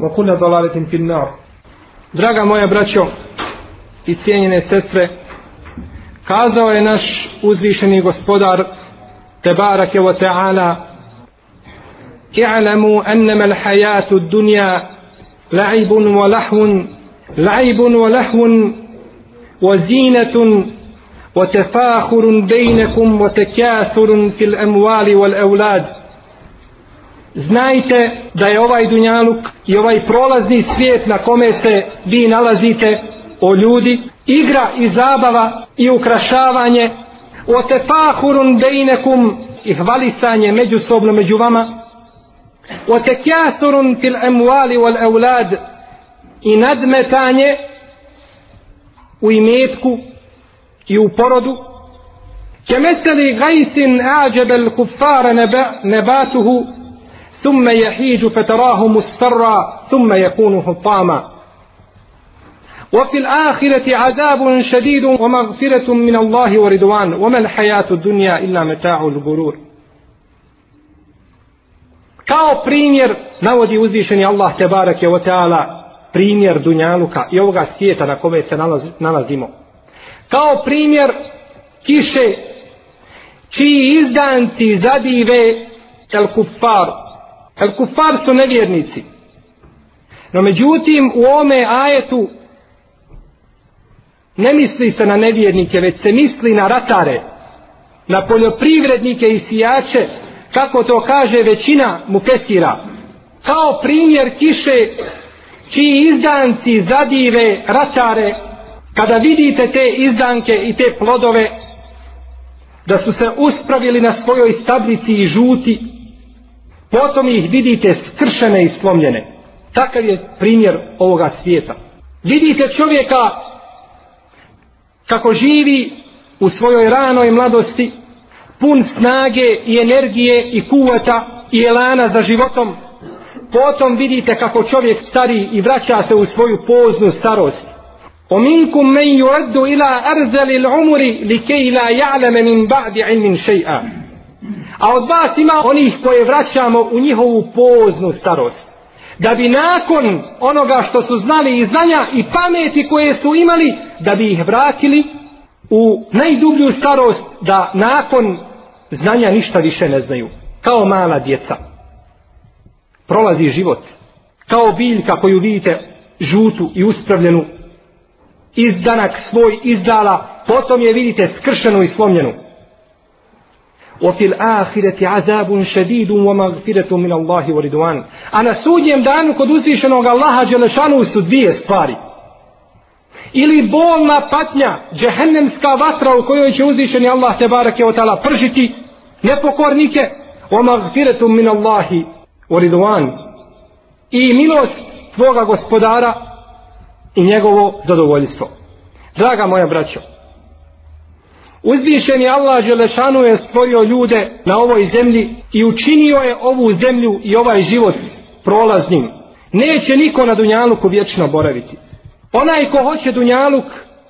وكل ضلالة في النار Draga moja braćo i cijenjene sestre, kazao je naš uzvišeni gospodar Tebarake wa ta'ala اعلموا أنما الحياة الدنيا لعب ولهو لعب ولهو وزينة وتفاخر بينكم وتكاثر في الأموال والأولاد znajte da je ovaj dunjaluk i ovaj prolazni svijet na kome se vi nalazite o ljudi, igra i zabava i ukrašavanje o tefahurun bejnekum i hvalisanje međusobno među vama o tekjasurun til emuali wal eulad i nadmetanje u imetku i u porodu kemeseli gajsin ađebel kuffara neba, nebatuhu ثم يحيج فتراه مصفرا ثم يكون حطاما وفي الآخرة عذاب شديد ومغفرة من الله ورضوان وما الحياة الدنيا إلا متاع الغرور kao primjer navodi uzvišeni Allah te barake wa ta'ala primjer Dunjaluka i ovoga svijeta na kome se nalazimo kao primjer kiše čiji izdanci zadive el kufar el kufar su nevjernici. No međutim u ome ajetu ne misli se na nevjernike već se misli na ratare na poljoprivrednike i sijače kako to kaže većina mufesira kao primjer kiše čiji izdanci zadive ratare kada vidite te izdanke i te plodove da su se uspravili na svojoj stablici i žuti potom ih vidite skršene i slomljene takav je primjer ovoga svijeta vidite čovjeka kako živi u svojoj ranoj mladosti pun snage i energije i kuvata i elana za životom potom vidite kako čovjek stari i vraća se u svoju poznu starost ومنكم من يرد إلى أرذل العمر لكي لا يعلم من بعد علم شيئا a od vas ima onih koje vraćamo u njihovu poznu starost. Da bi nakon onoga što su znali i znanja i pameti koje su imali da bi ih vratili u najdublju starost da nakon znanja ništa više ne znaju. Kao mala djeca. Prolazi život. Kao biljka koju vidite žutu i uspravljenu. Izdanak svoj izdala potom je vidite skršenu i slomljenu. وفي الآخرة عذاب شديد ومغفرة من الله ورضوان أنا سودjem danu kod uzvišenog Allaha Đelešanu su dvije stvari ili bolna patnja džehennemska vatra u kojoj će uzvišeni Allah te barake o tala pržiti nepokornike ومغفرة من الله ورضوان i milost tvoga gospodara i njegovo zadovoljstvo draga moja braćo Uzvišen je Allah Želešanu je stvorio ljude na ovoj zemlji i učinio je ovu zemlju i ovaj život prolaznim. Neće niko na Dunjaluku vječno boraviti. Onaj ko hoće Dunjaluk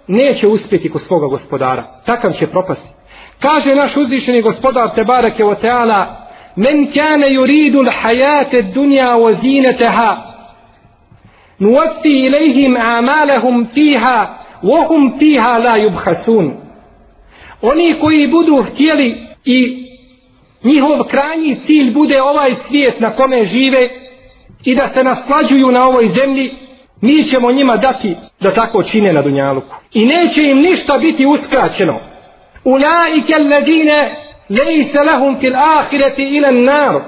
neće uspjeti kod svoga gospodara. Takav će propasti. Kaže naš uzvišeni gospodar Tebareke o Teala Men kane yuridu l'hajate dunja o zineteha nuwafi ilihim amalehum fiha vohum fiha la yubhasun oni koji budu htjeli i njihov krajnji cilj bude ovaj svijet na kome žive i da se naslađuju na ovoj zemlji, mi ćemo njima dati da tako čine na Dunjaluku. I neće im ništa biti uskraćeno. U laike ledine lejse lehum fil ahireti ilan nar.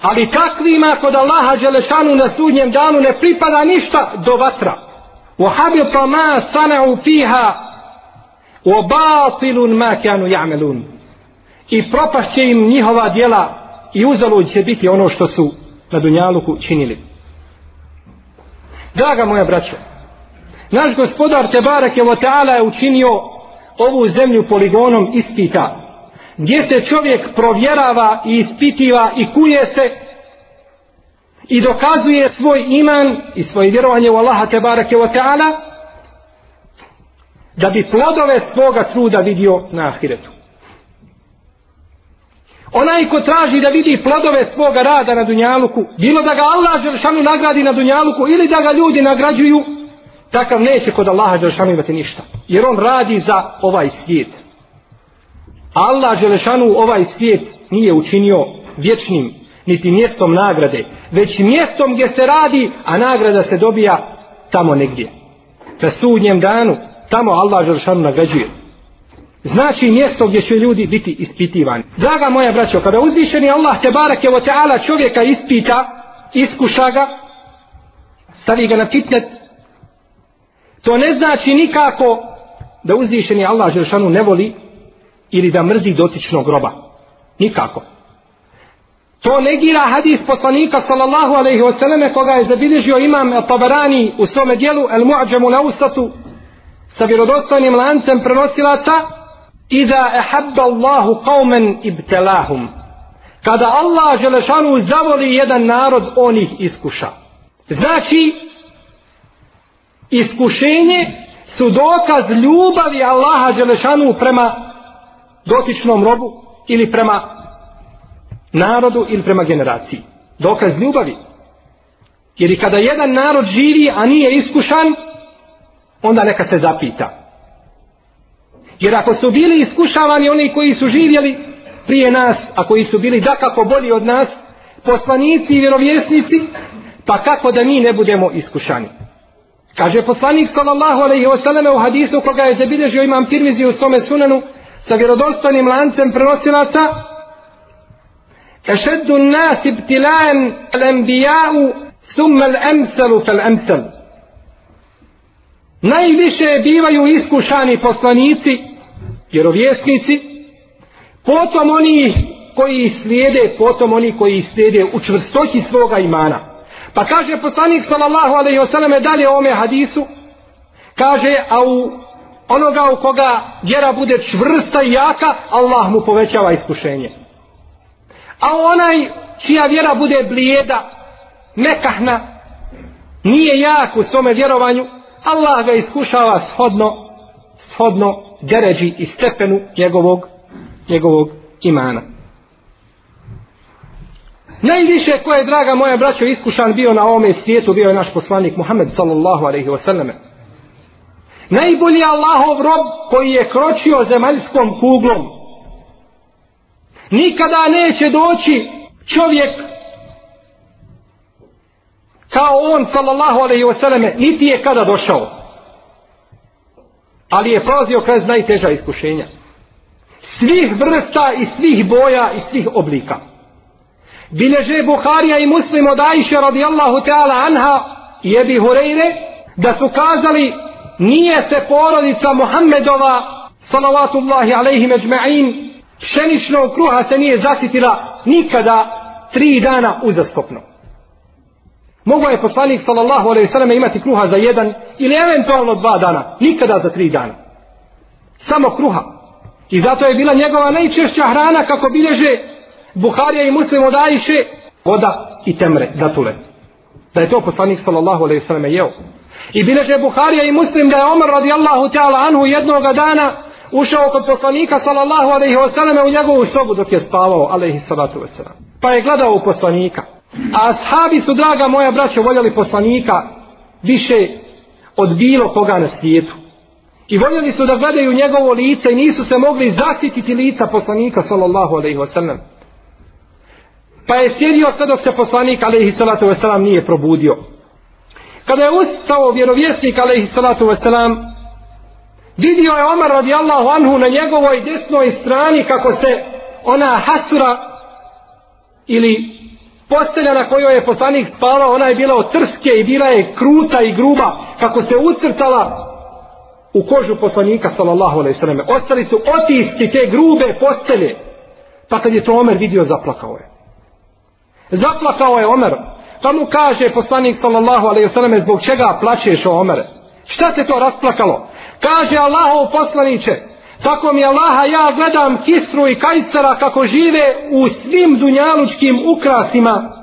Ali takvima kod Allaha Đelešanu na sudnjem danu ne pripada ništa do vatra. Wa ma sana'u fiha وَبَاطِلٌ ma كَانُوا يَعْمَلُونَ I propast im njihova djela i uzalud će biti ono što su na Dunjaluku činili. Draga moja braćo, naš gospodar Tebarak je Vata'ala je učinio ovu zemlju poligonom ispita, gdje se čovjek provjerava i ispitiva i kuje se i dokazuje svoj iman i svoje vjerovanje u Allaha Tebarak je Vata'ala, da bi plodove svoga truda vidio na ahiretu. Onaj ko traži da vidi plodove svoga rada na Dunjaluku, bilo da ga Allah Đeršanu nagradi na Dunjaluku ili da ga ljudi nagrađuju, takav neće kod Allaha Đeršanu imati ništa. Jer on radi za ovaj svijet. Allah Đelešanu ovaj svijet nije učinio vječnim, niti mjestom nagrade, već mjestom gdje se radi, a nagrada se dobija tamo negdje. Na sudnjem danu, tamo Allah Đeršanu nagrađuje znači mjesto gdje će ljudi biti ispitivani. Draga moja braćo, kada uzvišeni Allah te barak je o teala čovjeka ispita, iskuša ga, stavi ga na fitnet, to ne znači nikako da uzvišeni Allah Žešanu ne voli ili da mrzi dotičnog groba. Nikako. To negira hadis poslanika sallallahu alaihi wasallam koga je zabilježio imam Tabarani u svome dijelu El Mu'ađemu na ustatu sa vjerodostojnim lancem prenosilaca Iza ehabba Allahu qauman ibtalahum. Kada Allah Želešanu zavoli jedan narod, on ih iskuša. Znači, iskušenje su dokaz ljubavi Allaha Želešanu prema dotičnom robu ili prema narodu ili prema generaciji. Dokaz ljubavi. Jer i kada jedan narod živi, a nije iskušan, onda neka se zapita. Jer ako su bili iskušavani oni koji su živjeli prije nas, a koji su bili da kako bolji od nas, poslanici i vjerovjesnici, pa kako da mi ne budemo iskušani? Kaže poslanik sallallahu alejhi ve selleme u hadisu koga je zabilježio imam tirmizi u svome sunanu sa vjerodostojnim lancem prenosilaca Ešeddu nas ibtilan al-anbija'u thumma al-amsalu fal-amsal Najviše bivaju iskušani poslanici vjerovjesnici, potom oni koji slijede, potom oni koji slijede u čvrstoći svoga imana. Pa kaže poslanik sallallahu alaihi wasallam dalje o ome hadisu, kaže, a u onoga u koga vjera bude čvrsta i jaka, Allah mu povećava iskušenje. A onaj čija vjera bude blijeda, nekahna, nije jak u svome vjerovanju, Allah ga iskušava shodno, shodno deređi i stepenu njegovog, njegovog imana. Najviše ko je, draga moja braćo, iskušan bio na ovome svijetu, bio je naš poslanik Muhammed sallallahu alaihi wasallam. Najbolji Allahov rob koji je kročio zemaljskom kuglom. Nikada neće doći čovjek kao on sallallahu alaihi wasallam, niti je kada došao ali je prolazio kroz najteža iskušenja. Svih vrsta i svih boja i svih oblika. Bileže Buharija i Muslim od Aisha radijallahu ta'ala anha i Ebi Hureyre da su kazali nije se porodica Muhammedova salavatullahi alaihi međma'in pšeničnog kruha se nije zasitila nikada tri dana uzastopno. Mogu je poslanik sallallahu alejhi ve sellem imati kruha za jedan ili eventualno dva dana, nikada za tri dana. Samo kruha. I zato je bila njegova najčešća hrana kako bilježe Buharija i Muslim od Ajše, voda i temre, datule. Da je to poslanik sallallahu alejhi ve sellem jeo. I bileže Buharija i Muslim da je Omar radijallahu ta'ala anhu jednoga dana ušao kod poslanika sallallahu alejhi ve selleme u njegovu sobu dok je spavao alejhi salatu wasallam. Pa je gledao u poslanika. A ashabi su, draga moja braćo, voljeli poslanika više od bilo koga na svijetu. I voljeli su da gledaju njegovo lice i nisu se mogli zasititi lica poslanika sallallahu alaihi wasallam. Pa je sjedio sve dok se poslanik alaihi salatu wasallam nije probudio. Kada je ustao vjerovjesnik alaihi salatu wasallam, vidio je Omar radijallahu anhu na njegovoj desnoj strani kako se ona hasura ili postelja na kojoj je poslanik spavao, ona je bila od trske i bila je kruta i gruba, kako se ucrtala u kožu poslanika sallallahu alaihi sallam. Ostali su otiski te grube postelje. Pa kad je to Omer vidio, zaplakao je. Zaplakao je Omer. Pa mu kaže poslanik sallallahu alaihi sallam zbog čega plaćeš o Omere. Šta te to rasplakalo? Kaže Allahov poslaniće, tako mi Allaha ja gledam Kisru i Kajsara kako žive u svim dunjalučkim ukrasima.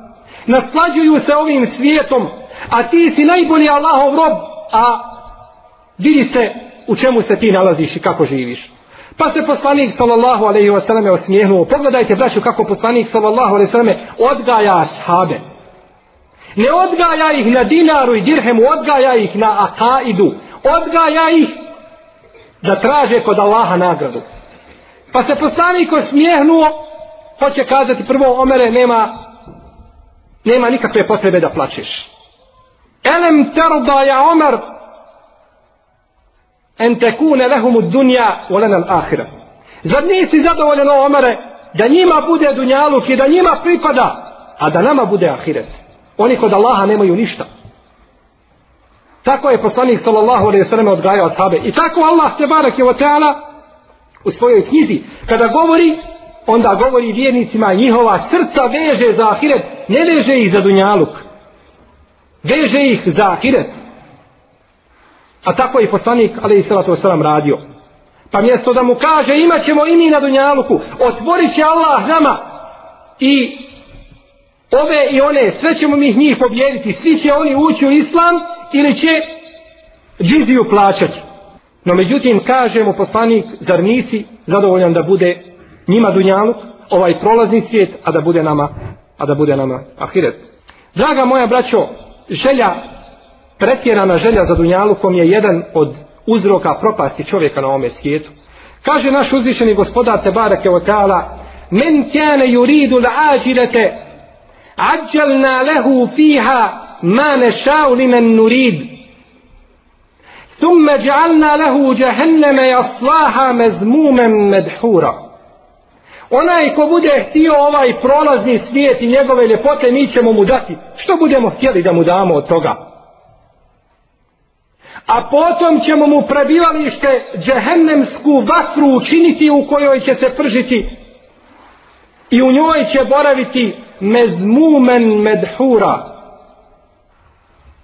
Naslađuju se ovim svijetom, a ti si najbolji Allahov rob, a vidi se u čemu se ti nalaziš i kako živiš. Pa se poslanik sallallahu alaihi wa sallam osmijehnuo. Pogledajte braću kako poslanik sallallahu alaihi wa sallam odgaja ashabe. Ne odgaja ih na dinaru i dirhemu, odgaja ih na akaidu. Odgaja ih da traže kod Allaha nagradu. Pa se poslanik osmijehnuo, hoće kazati prvo, Omere, nema, nema nikakve potrebe da plačeš. Elem terda ja Omer, en tekune lehumu dunja, volena ahira. Zar nisi zadovoljen o Omere, da njima bude dunjaluk i da njima pripada, a da nama bude ahiret. Oni kod Allaha nemaju ništa. Tako je poslanik sallallahu alejhi ve sellem odgajao sabe. I tako Allah te bareke ve taala u svojoj knjizi kada govori onda govori vjernicima njihova srca veže za ahiret, ne veže ih za dunjaluk. Veže ih za ahiret. A tako je i poslanik alejhi salatu wasalam, radio. Pa mjesto da mu kaže imat ćemo i mi na dunjaluku, otvorit će Allah nama i ove i one, sve ćemo mi njih pobjediti, svi će oni ući u islam ili će džiziju plaćati. No međutim, kaže mu poslanik, zar nisi zadovoljan da bude njima dunjaluk, ovaj prolazni svijet, a da bude nama, a da bude nama ahiret. Draga moja braćo, želja, pretjerana želja za dunjalukom je jedan od uzroka propasti čovjeka na ome svijetu. Kaže naš uzvišeni gospodar Tebareke Oteala, men kjane yuridu la ađirete, ađalna lehu fiha ما نشاء لمن نريد ثم جعلنا له جهنم يصلاها مذموما مدحورا onaj ko bude htio ovaj prolazni svijet i njegove ljepote mi ćemo mu dati što budemo htjeli da mu damo od toga a potom ćemo mu prebivalište džehennemsku vatru učiniti u kojoj će se pržiti i u njoj će boraviti mezmumen medhura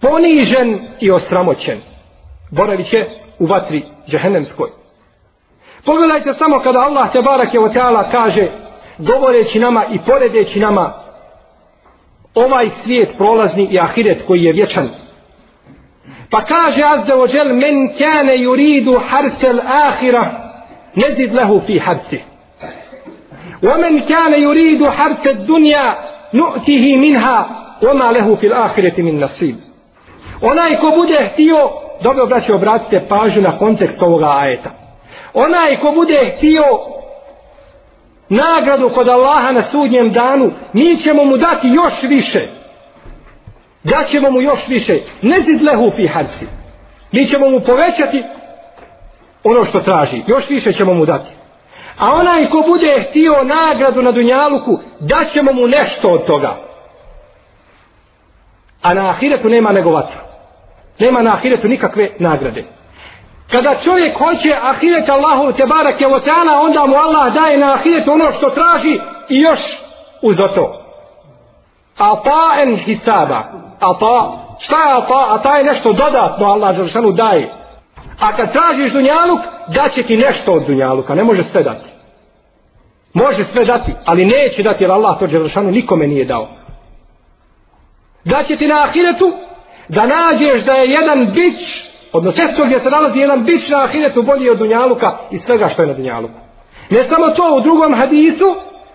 ponižen i osramoćen boravit će u vatri džehennemskoj pogledajte samo kada Allah te barak je ta'ala kaže govoreći nama i poredeći nama ovaj svijet prolazni i ahiret koji je vječan pa kaže azza wa jel men kane yuridu harsel ahira nezid lehu fi harsih ومن كان يريد حرث الدنيا نؤته منها وما له في الآخرة من نصيب onaj ko bude htio dobro braće obratite pažnju na kontekst ovoga ajeta. Onaj ko bude htio nagradu kod Allaha na sudnjem danu mi ćemo mu dati još više. Daćemo mu još više. Ne zidlehu fi harsi. Mi ćemo mu povećati ono što traži. Još više ćemo mu dati. A onaj ko bude htio nagradu na Dunjaluku, daćemo mu nešto od toga. A na ahiretu nema nego vatra. Nema na ahiretu nikakve nagrade. Kada čovjek hoće ahiret Allahu te barake o onda mu Allah daje na ahiretu ono što traži i još uz to. A en hisaba. Ata, šta je ata? Ata je nešto dodatno Allah Đeršanu daje. A kad tražiš dunjaluk, daće ti nešto od dunjaluka, ne može sve dati. Može sve dati, ali neće dati jer Allah to Đelešanu nikome nije dao. Daće ti na ahiretu da nađeš da je jedan bić, odnosno mjesto gdje se nalazi jedan bić na ahiretu bolji od Dunjaluka i svega što je na Dunjaluku. Ne samo to, u drugom hadisu,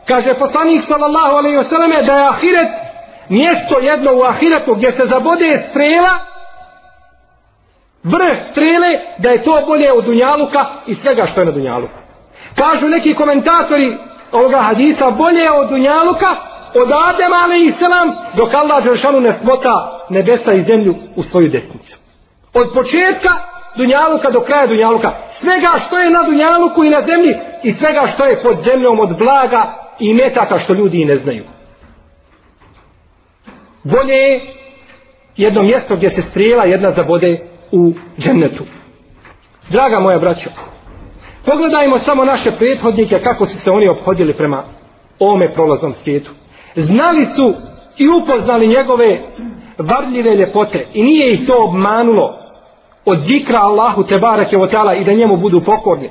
kaže poslanik sallallahu alaihi wasallam da je ahiret mjesto jedno u ahiretu gdje se zabode strela, vrh strele, da je to bolje od Dunjaluka i svega što je na Dunjaluku. Kažu neki komentatori ovoga hadisa bolje od Dunjaluka, od Adem alaihi salam, dok Allah Đeršanu ne smota nebesa i zemlju u svoju desnicu. Od početka Dunjaluka do kraja Dunjaluka. Svega što je na Dunjaluku i na zemlji i svega što je pod zemljom od blaga i metaka što ljudi i ne znaju. Bolje je jedno mjesto gdje se strijela jedna zabode u džennetu. Draga moja braćo, pogledajmo samo naše prethodnike kako su se oni obhodili prema ome prolaznom svijetu. Znali su i upoznali njegove varljive ljepote i nije ih to obmanulo od zikra Allahu te barake o i da njemu budu pokorni.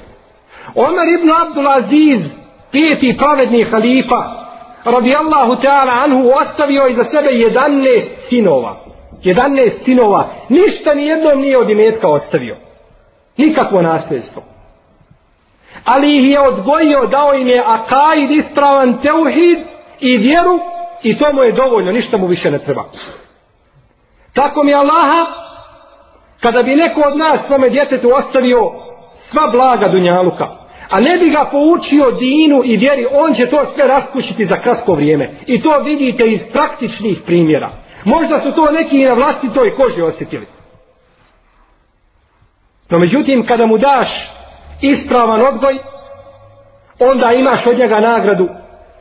Omer ibn Abdul Aziz, peti pravedni halifa, radi Allahu ta'ala anhu, ostavio iza sebe 11 sinova. 11 sinova. Ništa ni jednom nije od imetka ostavio. Nikakvo nasljedstvo. Ali ih je odgojio, dao im je akaid, ispravan teuhid i vjeru i to mu je dovoljno, ništa mu više ne treba. Tako mi Allaha, kada bi neko od nas svome djetetu ostavio sva blaga Dunjaluka, a ne bi ga poučio dinu i vjeri, on će to sve raskućiti za kratko vrijeme. I to vidite iz praktičnih primjera. Možda su to neki i na vlastitoj koži osjetili. No međutim, kada mu daš ispravan odgoj, onda imaš od njega nagradu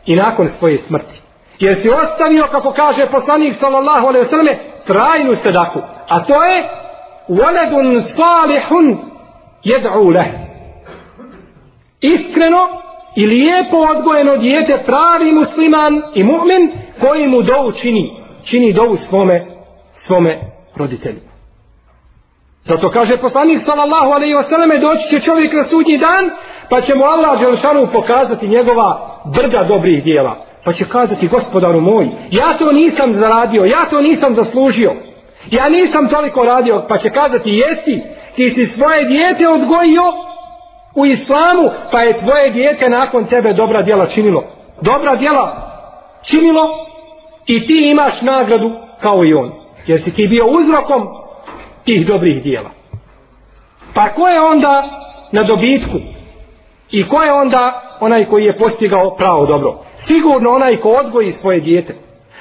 i nakon svoje smrti. Jer si ostavio, kako kaže poslanik sallallahu alaihi wasallam, trajnu sedaku. A to je waladun salihun jed'u leh. Iskreno i lijepo odgojeno dijete pravi musliman i mu'min koji mu dovu čini. Čini dovu svome, svome roditelju. Zato kaže poslanik sallallahu alaihi wasallam doći će čovjek na sudnji dan pa će mu Allah Đelšanu pokazati njegova brda dobrih dijela. Pa će kazati gospodaru moj, ja to nisam zaradio, ja to nisam zaslužio. Ja nisam toliko radio, pa će kazati jesi, ti si svoje dijete odgojio u islamu, pa je tvoje dijete nakon tebe dobra djela činilo. Dobra djela činilo i ti imaš nagradu kao i on. Jer si ti bio uzrokom tih dobrih djela. Pa ko je onda na dobitku? I ko je onda onaj koji je postigao pravo dobro? Sigurno onaj ko odgoji svoje dijete.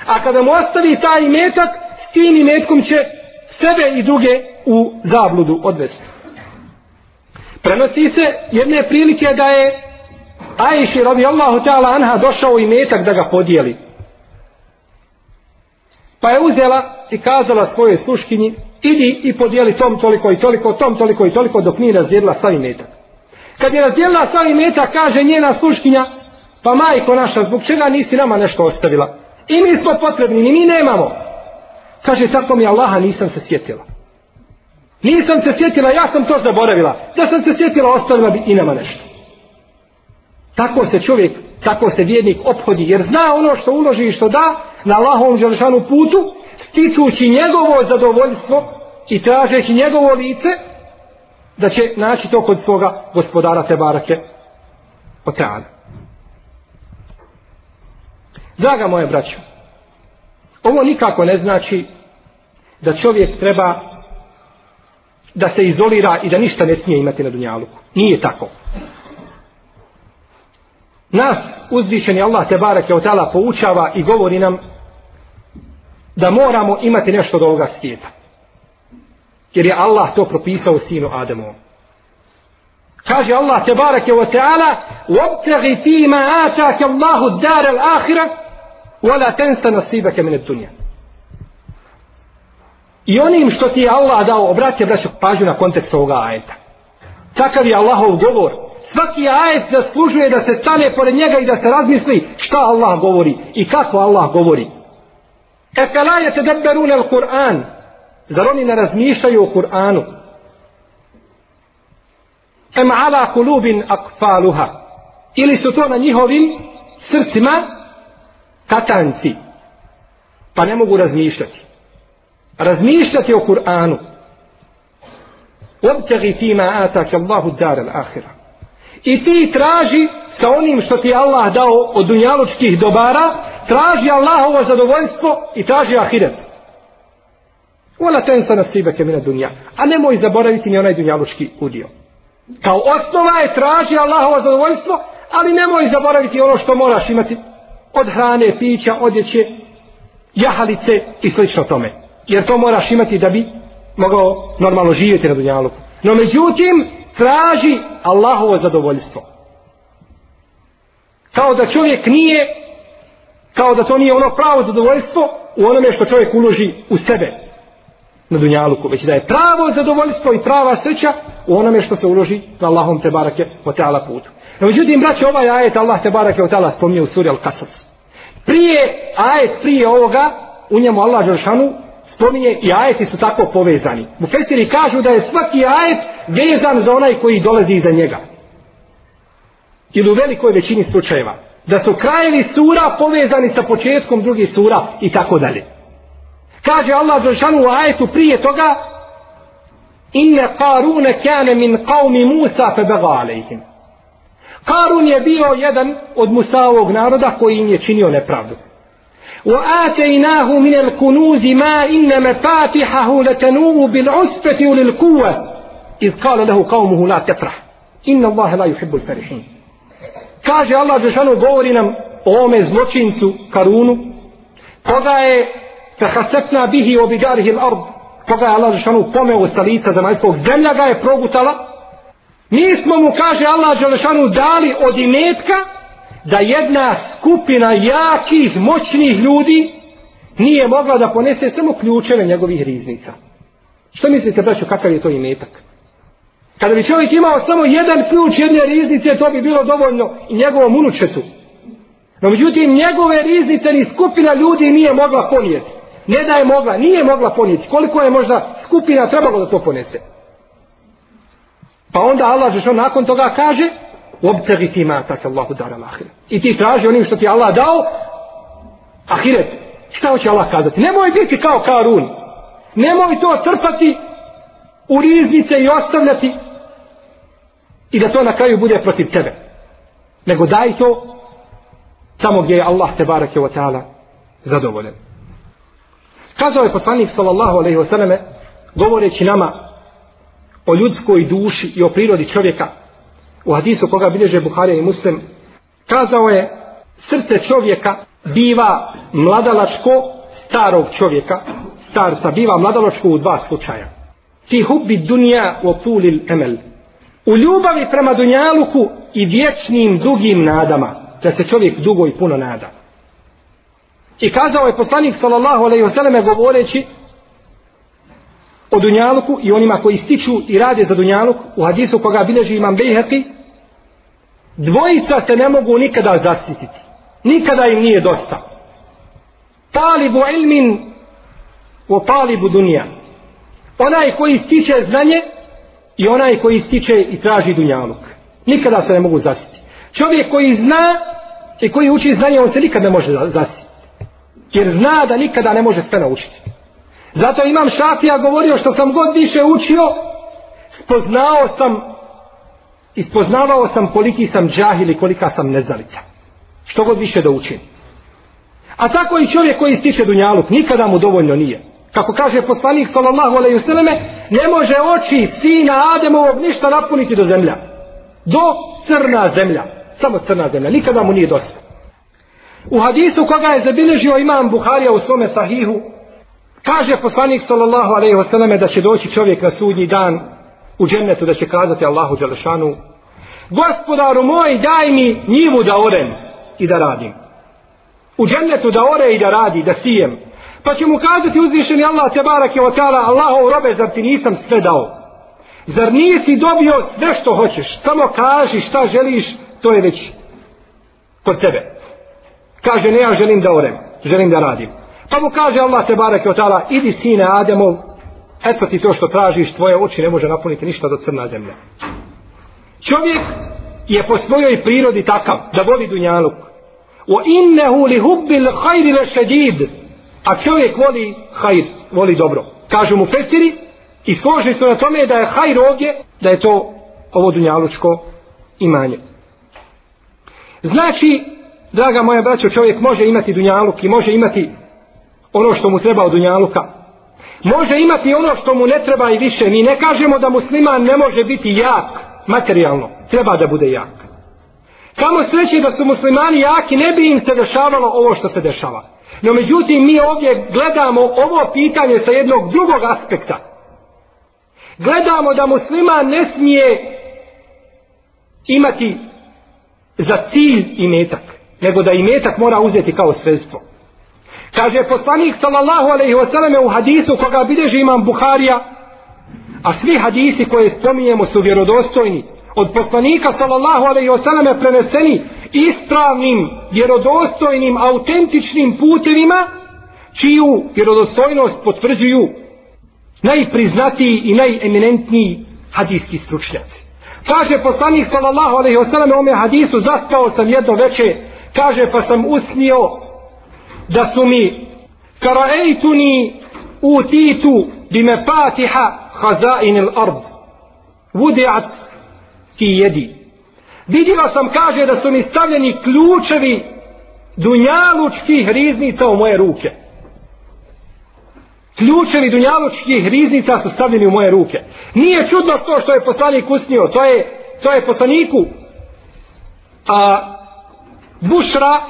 A kada mu ostavi taj metak, s tim imetkom će sebe i druge u zabludu odvesti. Prenosi se jedne prilike da je Ajši radi Allahu ta'ala anha došao metak da ga podijeli. Pa je uzela i kazala svoje sluškinji, idi i podijeli tom toliko i toliko, tom toliko i toliko, dok nije razdijelila sav imetak. Kad je razdijelila sav imetak, kaže njena sluškinja, pa majko naša, zbog čega nisi nama nešto ostavila? I mi smo potrebni, ni mi nemamo. Kaže, tako mi Allaha nisam se sjetila. Nisam se sjetila, ja sam to zaboravila. Da sam se sjetila, ostavila bi i nama nešto. Tako se čovjek, tako se vjernik obhodi, jer zna ono što uloži i što da na Allahovom želšanu putu, stičući njegovo zadovoljstvo i tražeći njegovo lice, da će naći to kod svoga gospodara te Tebarake Oteana. Draga moje braćo, ovo nikako ne znači da čovjek treba da se izolira i da ništa ne smije imati na dunjaluku. Nije tako. Nas uzvišeni Allah te barake od tala poučava i govori nam da moramo imati nešto od ovoga svijeta Jer je Allah to propisao sinu Adamu. Kaže Allah te barake od tala وَبْتَغِ فِي مَا آتَاكَ اللَّهُ الدَّارَ الْآخِرَةِ wala tensa nasibaka min ad-dunya. I onim što ti je Allah dao, obratite braćo pažnju na kontekst ovoga ajeta. Kakav je Allahov govor? Svaki ajet zaslužuje da se stane pored njega i da se razmisli šta Allah govori i kako Allah govori. E fela je te deberun el Kur'an. Zar oni ne razmišljaju o Kur'anu? Em ala kulubin akfaluha. Ili su to na njihovim srcima katanci, pa ne mogu razmišljati. razmišljati o Kur'anu. Obtegi fima atak Allahu dar al-ahira. I ti traži sa onim što ti Allah dao od dunjalučkih dobara, traži Allahovo zadovoljstvo i traži ahiret. Ola tensa nasibake mina dunja. A nemoj zaboraviti ni onaj dunjalučki udio. Kao osnova je traži Allahovo zadovoljstvo, ali nemoj zaboraviti ono što moraš imati od hrane, pića, odjeće, jahalice i slično tome. Jer to moraš imati da bi mogao normalno živjeti na dunjaluku. No međutim, traži Allahovo zadovoljstvo. Kao da čovjek nije, kao da to nije ono pravo zadovoljstvo u onome što čovjek uloži u sebe na dunjaluku, već da je pravo zadovoljstvo i prava sreća u onome što se uloži na Allahom te barake o teala putu. No, međutim, braće, ovaj ajet Allah te barake o teala spominje u suri Al-Kasas. Prije, ajet prije ovoga, u njemu Allah Đeršanu spominje i ajeti su tako povezani. Mufestiri kažu da je svaki ajet vezan za onaj koji dolazi iza njega. Ili u velikoj većini slučajeva. Da su krajevi sura povezani sa početkom drugih sura i tako dalje. Kaže Allah Đelšanu u ajetu prije toga Inne Karune kane min qavmi Musa fe bega alejhim. Karun je bio jedan od Musaovog naroda koji im je činio nepravdu. وآتيناه من الكنوز ما إن مفاتحه لتنوء بالعسفة وللقوة إذ قال له قومه لا تفرح إن الله لا يحب الفرحين kaže Allah Žešanu govori nam o ome zločincu Karunu koga je fehasefna bihi obigarihi l'ard koga je Allah Želešanu pomeo sa lica zemaljskog zemlja ga je progutala mi smo mu kaže Allah Želešanu, dali od imetka da jedna skupina jakih, moćnih ljudi nije mogla da ponese samo ključeve njegovih riznica. Što mislite, braću, kakav je to imetak? Kada bi čovjek imao samo jedan ključ jedne riznice, to bi bilo dovoljno i njegovom unučetu. No međutim, njegove riznice ni skupina ljudi nije mogla ponijeti. Ne da je mogla, nije mogla ponijeti. Koliko je možda skupina trebalo da to ponese? Pa onda Allah što nakon toga kaže obtegi ti ma tak Allahu daral ahire. I ti traži onim što ti Allah dao ahiret. Šta hoće Allah kazati? Nemoj biti kao Karun. Nemoj to trpati u riznice i ostavljati i da to na kraju bude protiv tebe. Nego daj to tamo gdje je Allah te barake wa ta'ala zadovoljen. Kazao je poslanik sallallahu alaihi wasallam govoreći nama o ljudskoj duši i o prirodi čovjeka. U hadisu koga bilježe Buharija i Muslim kazao je srce čovjeka biva mladalačko starog čovjeka. Starca biva mladalačko u dva slučaja. Fi hubbi dunja u tulil emel. U ljubavi prema dunjaluku i vječnim dugim nadama. Da se čovjek dugo i puno nada i kazao je poslanik sallallahu alejhi ve selleme govoreći o dunjaluku i onima koji stiču i rade za dunjaluk u hadisu koga bilježi imam Bejheqi dvojica se ne mogu nikada zasititi. Nikada im nije dosta. Talibu ilmin o talibu dunja. Onaj koji stiče znanje i onaj koji stiče i traži dunjaluk. Nikada se ne mogu zasititi. Čovjek koji zna i koji uči znanje on se nikad ne može zasititi jer zna da nikada ne može sve naučiti Zato imam šafija govorio što sam god više učio, spoznao sam i spoznavao sam koliki sam džahil i kolika sam neznalica. Što god više da učim. A tako i čovjek koji stiče dunjaluk, nikada mu dovoljno nije. Kako kaže poslanik sallallahu alejhi ve selleme, ne može oči sina Ademovog ništa napuniti do zemlja. Do crna zemlja. Samo crna zemlja. Nikada mu nije dosta. U hadisu koga je zabilježio imam Buharija u svome sahihu, Kaže poslanik sallallahu alejhi ve da će doći čovjek na sudnji dan u džennetu da će kazati Allahu dželešanu: Gospodaru moj, daj mi njivu da orem i da radim. U džennetu da ore i da radi, da sijem. Pa će mu kazati uzvišeni Allah te barak je otala Allahov robe, zar ti nisam sve dao? Zar nisi dobio sve što hoćeš? Samo kaži šta želiš, to je već kod tebe. Kaže, ne ja želim da orem, želim da radim. Pa mu kaže Allah te bareke otala, idi sine Ademov, eto ti to što tražiš, tvoje oči ne može napuniti ništa do crna zemlja. Čovjek je po svojoj prirodi takav, da voli dunjaluk. O innehu li hubbil hajri le šedid. a čovjek voli hajr, voli dobro. Kažu mu Fesiri i složi se na tome da je hajr ovdje, da je to ovo dunjalučko imanje. Znači, draga moja braćo, čovjek može imati dunjaluk i može imati ono što mu treba od dunjaluka. Može imati ono što mu ne treba i više. Mi ne kažemo da musliman ne može biti jak materijalno. Treba da bude jak. Kamo sreći da su muslimani jaki, ne bi im se dešavalo ovo što se dešava. No međutim, mi ovdje gledamo ovo pitanje sa jednog drugog aspekta. Gledamo da musliman ne smije imati za cilj i metak, nego da i metak mora uzeti kao sredstvo. Kaže poslanik sallallahu alejhi ve selleme u hadisu koga bilježi imam Buharija, a svi hadisi koje spominjemo su vjerodostojni, od poslanika sallallahu alejhi ve selleme preneseni ispravnim, vjerodostojnim, autentičnim putevima, čiju vjerodostojnost potvrđuju najpriznatiji i najeminentniji hadijski stručnjaci. Kaže poslanik sallallahu alaihi wasallam u ome hadisu, zaspao sam jedno veče, kaže pa sam usnio da su mi karaejtuni utitu bime patiha hazain il ard. Vudiat ti jedi vidjela sam kaže da su mi stavljeni ključevi dunjalučkih riznica u moje ruke. Ključevi dunjalučkih riznica su stavljeni u moje ruke. Nije čudno to što je poslanik usnio to je, to je poslaniku. A bušra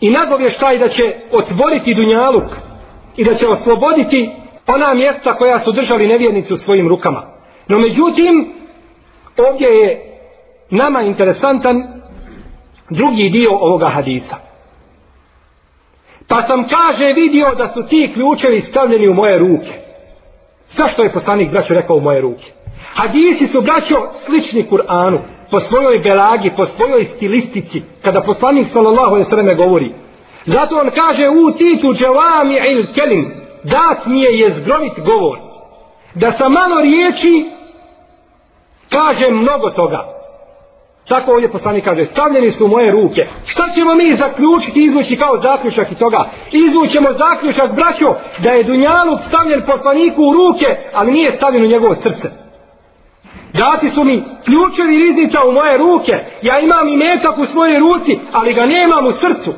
i nagovještaj da će otvoriti dunjaluk i da će osloboditi ona mjesta koja su držali nevjernici u svojim rukama. No međutim, ovdje je nama interesantan drugi dio ovoga hadisa. Pa sam kaže vidio da su ti ključevi stavljeni u moje ruke. Zašto je poslanik braćo rekao u moje ruke? Hadisi su braćo slični Kur'anu po svojoj belagi, po svojoj stilistici, kada poslanik sallallahu alejhi ve selleme govori. Zato on kaže u titu džavami il kelim, dat mi je jezgrovit govor. Da sa malo riječi kaže mnogo toga. Tako ovdje poslanik kaže, stavljeni su moje ruke. Šta ćemo mi zaključiti, izvući kao zaključak i toga? Izvućemo zaključak, braćo, da je Dunjaluk stavljen poslaniku u ruke, ali nije stavljen u njegovo srce. Dati su mi ključevi riznica u moje ruke. Ja imam i metak u svojoj ruci, ali ga nemam u srcu.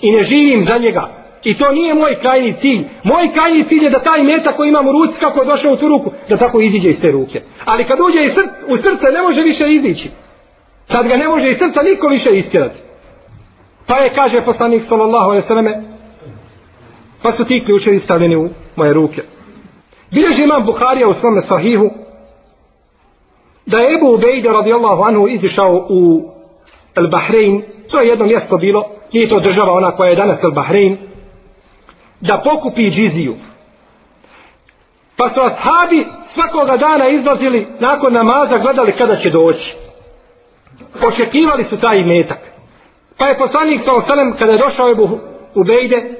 I ne živim za njega. I to nije moj krajni cilj. Moj krajni cilj je da taj metak koji imam u ruci, kako je došao u tu ruku, da tako iziđe iz te ruke. Ali kad uđe iz srca, u srce, ne može više izići. Sad ga ne može iz srca niko više istjerati. Pa je, kaže poslanik sallallahu alaihi sallame, pa su ti ključevi stavljeni u moje ruke. Bilježi imam Buharija u svome sahihu, da je Ebu Ubejde radijallahu anhu izišao u El Bahrein, to je jedno mjesto bilo, nije to država ona koja je danas El Bahrein, da pokupi džiziju. Pa su ashabi svakoga dana izlazili nakon namaza, gledali kada će doći. Očekivali su taj metak. Pa je poslanik sa osalem, kada je došao Ebu Ubejde,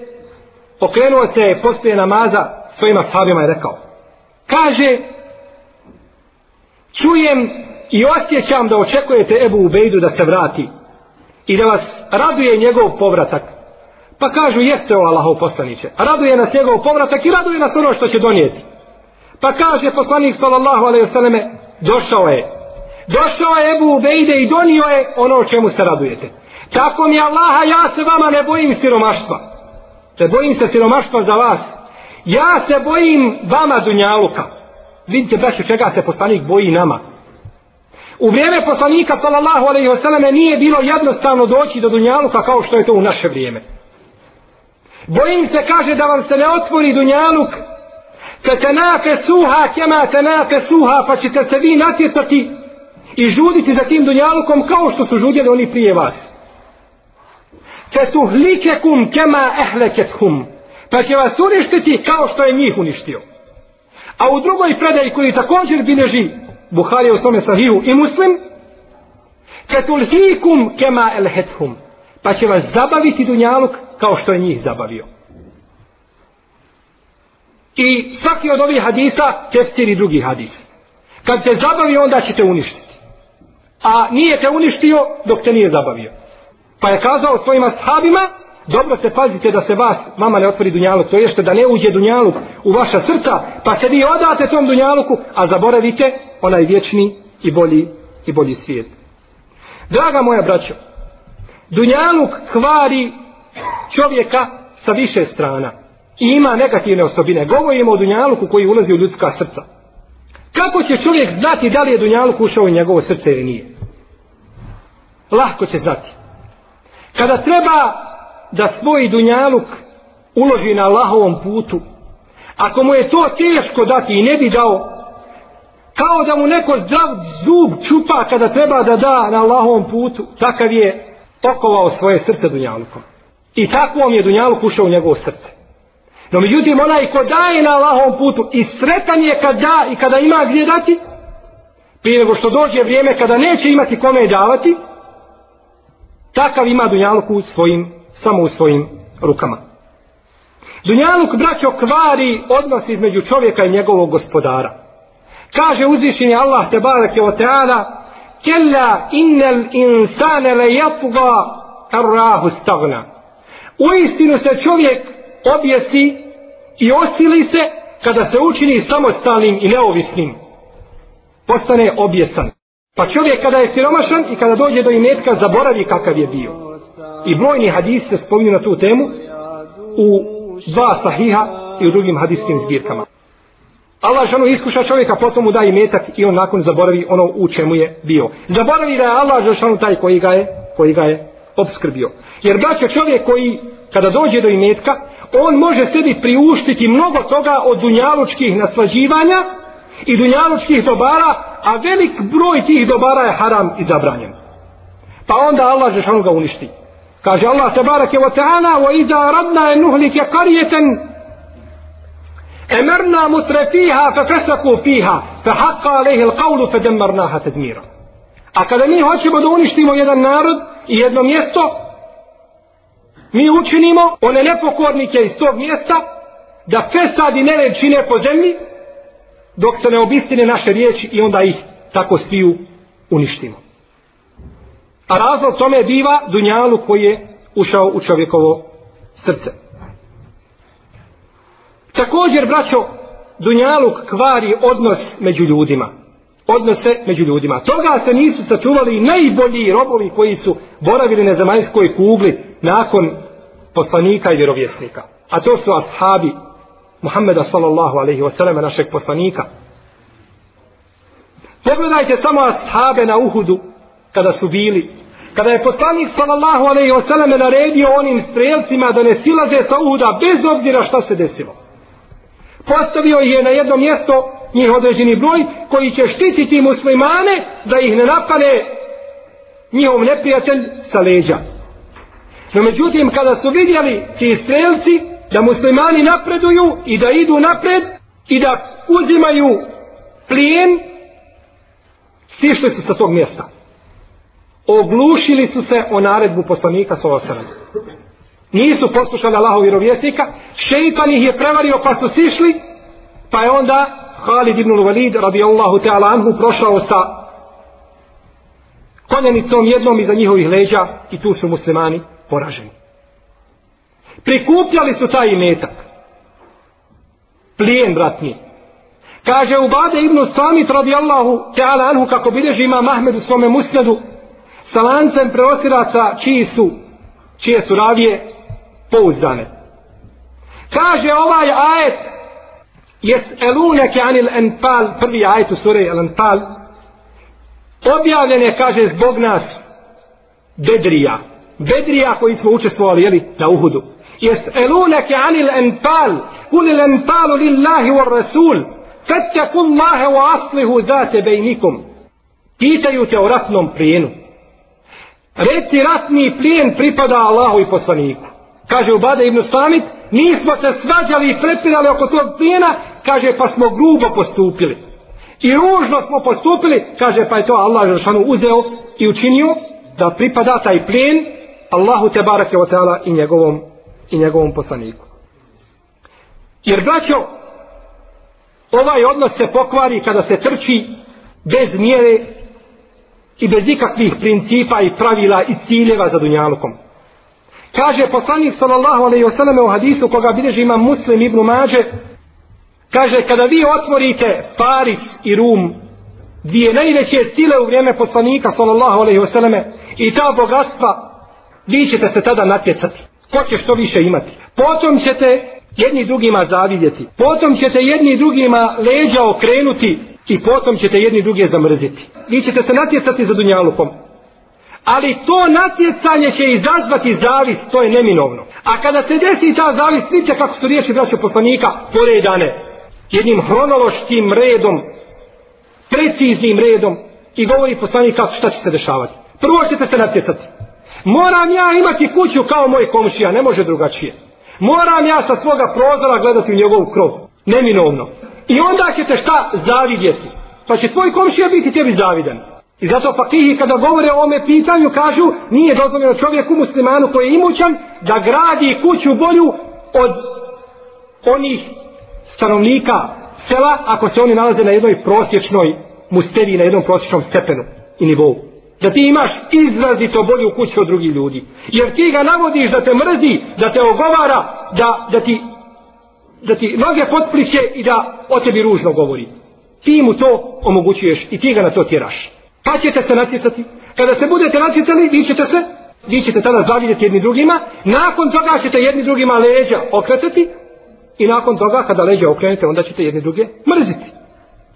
okrenuo se poslije namaza svojima ashabima i rekao, kaže, čujem i osjećam da očekujete Ebu Ubejdu da se vrati i da vas raduje njegov povratak. Pa kažu jeste o Allahov poslaniće. Raduje nas njegov povratak i raduje nas ono što će donijeti. Pa kaže poslanik sallallahu alaihi selleme došao je. Došao je Ebu Ubejde i donio je ono o čemu se radujete. Tako mi Allaha ja se vama ne bojim siromaštva. Ne bojim se siromaštva za vas. Ja se bojim vama dunjaluka. Vidite braću čega se poslanik boji nama. U vrijeme poslanika sallallahu alejhi ve selleme nije bilo jednostavno doći do dunjaluka kao što je to u naše vrijeme. Bojim se kaže da vam se ne otvori dunjaluk te tenafe suha kema tenafe suha pa ćete se vi natjecati i žuditi za tim dunjalukom kao što su žudjeli oni prije vas. Te tuhlikekum kema ehlekethum pa će vas uništiti kao što je njih uništio. A u drugoj predaji koji također bileži Buhari u svome sahiju i muslim, Ketulhikum kema elhethum. Pa će vas zabaviti dunjaluk kao što je njih zabavio. I svaki od ovih hadisa tefsiri drugi hadis. Kad te zabavi, onda će te uništiti. A nije te uništio dok te nije zabavio. Pa je kazao svojima sahabima, dobro se pazite da se vas, vama ne otvori dunjaluk, to jeste da ne uđe dunjaluk u vaša srca, pa se vi odate tom dunjaluku, a zaboravite onaj vječni i bolji, i bolji svijet. Draga moja braćo, dunjaluk kvari čovjeka sa više strana i ima negativne osobine. Govorimo o dunjaluku koji ulazi u ljudska srca. Kako će čovjek znati da li je dunjaluk ušao u njegovo srce ili nije? Lahko će znati. Kada treba da svoj dunjaluk uloži na Allahovom putu, ako mu je to teško dati i ne bi dao, kao da mu neko zdrav zub čupa kada treba da da na Allahovom putu, takav je tokovao svoje srce dunjalukom. I takvom je dunjaluk ušao u njegovo srce. No međutim, onaj ko daje na Allahovom putu i sretan je kad da i kada ima gdje dati, prije nego što dođe vrijeme kada neće imati kome davati, takav ima dunjaluk u svojim, samo u svojim rukama. Dunjaluk, braćo, kvari odnos između čovjeka i njegovog gospodara. Kaže uzvišenje Allah te barake o teala, Kella innel insane le jatva arrahu stagna. U istinu se čovjek objesi i osili se kada se učini samostalnim i neovisnim. Postane objesan. Pa čovjek kada je siromašan i kada dođe do imetka zaboravi kakav je bio. I brojni hadis se spominju na tu temu u dva sahiha i u drugim hadiskim zbirkama. Allah žanu iskuša čovjeka, potom mu da imetak i on nakon zaboravi ono u čemu je bio. Zaboravi da je Allah žanu taj koji ga je, koji ga je obskrbio. Jer braće čovjek koji kada dođe do imetka, on može sebi priuštiti mnogo toga od dunjalučkih naslađivanja i dunjalučkih dobara, a velik broj tih dobara je haram i zabranjen. Pa onda Allah žešanu ga uništi. Kaže Allah tabarake wa ta'ala wa idha radna en nuhlike karijeten emerna mutre fiha fe fesaku fiha fe haqqa alaihi l'qavlu fe demarnaha tedmira. A kada mi hoćemo da uništimo jedan narod i jedno mjesto, mi učinimo one nepokornike iz tog mjesta da fesad i nered čine po zemlji dok se ne obistine naše riječi i onda ih tako sviju uništimo. A razlog tome biva dunjalu koji je ušao u čovjekovo srce. Također, braćo, dunjaluk kvari odnos među ljudima. Odnose među ljudima. Toga se nisu sačuvali najbolji robovi koji su boravili na zemaljskoj kugli nakon poslanika i vjerovjesnika. A to su ashabi Muhammeda sallallahu alaihi wasallam našeg poslanika. Pogledajte samo ashabe na Uhudu kada su bili. Kada je poslanik sallallahu alaihi wasallam naredio onim strelcima da ne silaze sa Uhuda bez obzira šta se desilo. Postavio je na jedno mjesto njih određeni broj koji će štititi muslimane da ih ne napane njihov neprijatelj sa leđa. No međutim, kada su vidjeli ti strelci da muslimani napreduju i da idu napred i da uzimaju plijen, stišli su sa tog mjesta. Oglušili su se o naredbu poslanika sa osanem. Nisu poslušali Allahov vjerovjesnika, šeitan ih je prevario pa su sišli, pa je onda Khalid ibn Walid radijallahu ta'ala anhu prošao sa konjenicom jednom iza njihovih leđa i tu su muslimani poraženi. Prikupljali su taj imetak. Plijen, bratni. Kaže Ubade ibn Samit radijallahu ta'ala anhu kako bilježi ima Mahmed u svome musnedu sa lancem preosiraca čiji su čije su ravije pouzdane. Kaže ovaj ajet jes eluneke anil enfal prvi ajet u suri el enfal objavljen je kaže zbog nas bedrija Bedrija koji smo učestvovali jeli, na Uhudu. يسألونك عن الأنفال قل الأنفال lillahi wa rasul, الله وأصله wa بينكم zate bejnikum. Pitaju te o ratnom plijenu. Reci ratni plijen pripada Allahu i poslaniku. Kaže Ubade ibn Samit, nismo se svađali i prepirali oko tog plijena, kaže pa smo grubo postupili. I ružno smo postupili, kaže pa je to Allah Žešanu uzeo i učinio da pripada taj plijen Allahu te barake o ta'ala i njegovom, i njegovom poslaniku. Jer braćo, ovaj odnos se pokvari kada se trči bez mjere i bez ikakvih principa i pravila i ciljeva za dunjalukom. Kaže poslanik sallallahu alejhi ve selleme u hadisu koga bilježi ima Muslim ibn Mađe, kaže kada vi otvorite Faris i Rum, dvije najveće sile u vrijeme poslanika sallallahu alejhi ve selleme i ta bogatstva, vi ćete se tada natjecati. Ko će što više imati? Potom ćete jedni drugima zavidjeti. Potom ćete jedni drugima leđa okrenuti i potom ćete jedni druge zamrziti. Vi ćete se natjecati za dunjalukom. Ali to natjecanje će izazvati zavis, to je neminovno. A kada se desi ta zavis, vidite kako su riječi braća poslanika poredane. Jednim hronološkim redom, preciznim redom i govori poslanik kako šta će se dešavati. Prvo ćete se natjecati. Moram ja imati kuću kao moj komšija, ne može drugačije. Moram ja sa svoga prozora gledati u njegovu krov. Neminovno. I onda ćete šta zavidjeti. Pa će tvoj komšija biti tebi zavidan. I zato fakihi kada govore o ome pitanju kažu nije dozvoljeno čovjeku muslimanu koji je imućan da gradi kuću bolju od onih stanovnika sela ako se oni nalaze na jednoj prosječnoj mustevi, na jednom prosječnom stepenu i nivou. Da ti imaš izrazito bolju kuću od drugih ljudi. Jer ti ga navodiš da te mrzi, da te ogovara, da, da ti da ti noge potpliće i da o tebi ružno govori. Ti mu to omogućuješ i ti ga na to tjeraš. Pa ćete se natjecati. Kada se budete natjecali, vi ćete se, vi ćete tada zavidjeti jedni drugima. Nakon toga ćete jedni drugima leđa okretati. I nakon toga, kada leđa okrenete, onda ćete jedni druge mrziti.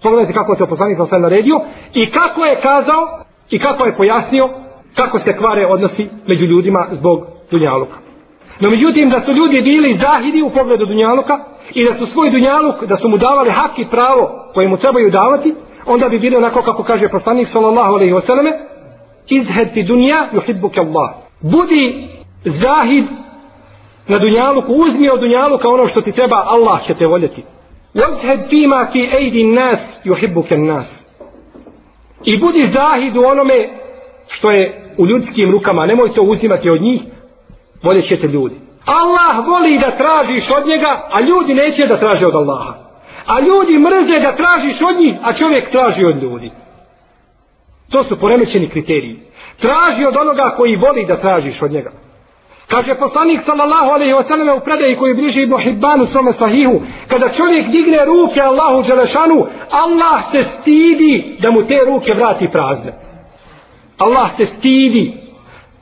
Pogledajte kako je to poslanik sam naredio. I kako je kazao, i kako je pojasnio, kako se kvare odnosi među ljudima zbog dunjaluka. No međutim, da su ljudi bili zahidi u pogledu dunjaluka i da su svoj dunjaluk, da su mu davali hak i pravo koje mu trebaju davati, onda bi bili onako kako kaže poslanik sallallahu alejhi ve selleme izhed ti dunja yuhibbuka Allah. Budi zahid na dunjaluku uzmi od dunjaluka ono što ti treba Allah će te voljeti. Wajhed fima fi aidi nas yuhibbuka nas i budi zahid u onome što je u ljudskim rukama nemoj to uzimati od njih voljet ćete ljudi Allah voli da tražiš od njega a ljudi neće da traže od Allaha a ljudi mrze da tražiš od njih, a čovjek traži od ljudi. To su poremećeni kriteriji. Traži od onoga koji voli da tražiš od njega. Kaže poslanik sallallahu alejhi ve selleme u predaji koji bliži Ibn Hibban u svome sahihu, kada čovjek digne ruke Allahu dželešanu, Allah se stidi da mu te ruke vrati prazne. Allah se stidi.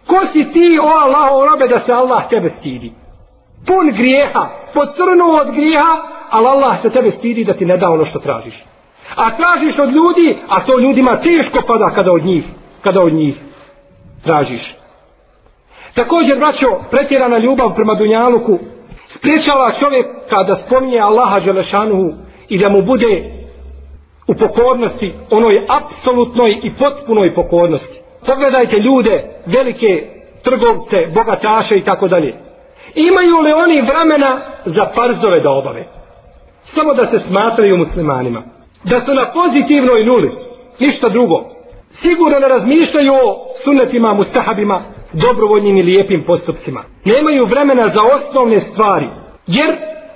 Ko si ti, o Allahu robe, da se Allah tebe stidi? Pun grijeha, pocrnu od grijeha, ali Allah se tebe stidi da ti ne da ono što tražiš. A tražiš od ljudi, a to ljudima teško pada kada od njih, kada od njih tražiš. Također, braćo, pretjerana ljubav prema Dunjaluku spriječava čovjeka kada spominje Allaha Đelešanuhu i da mu bude u pokornosti, onoj apsolutnoj i potpunoj pokornosti. Pogledajte ljude, velike trgovce, bogataše i tako dalje. Imaju li oni vremena za parzove da obave? samo da se smatraju muslimanima. Da su na pozitivnoj nuli, ništa drugo. Sigurno ne razmišljaju o sunnetima, mustahabima, dobrovoljnim i lijepim postupcima. Nemaju vremena za osnovne stvari, jer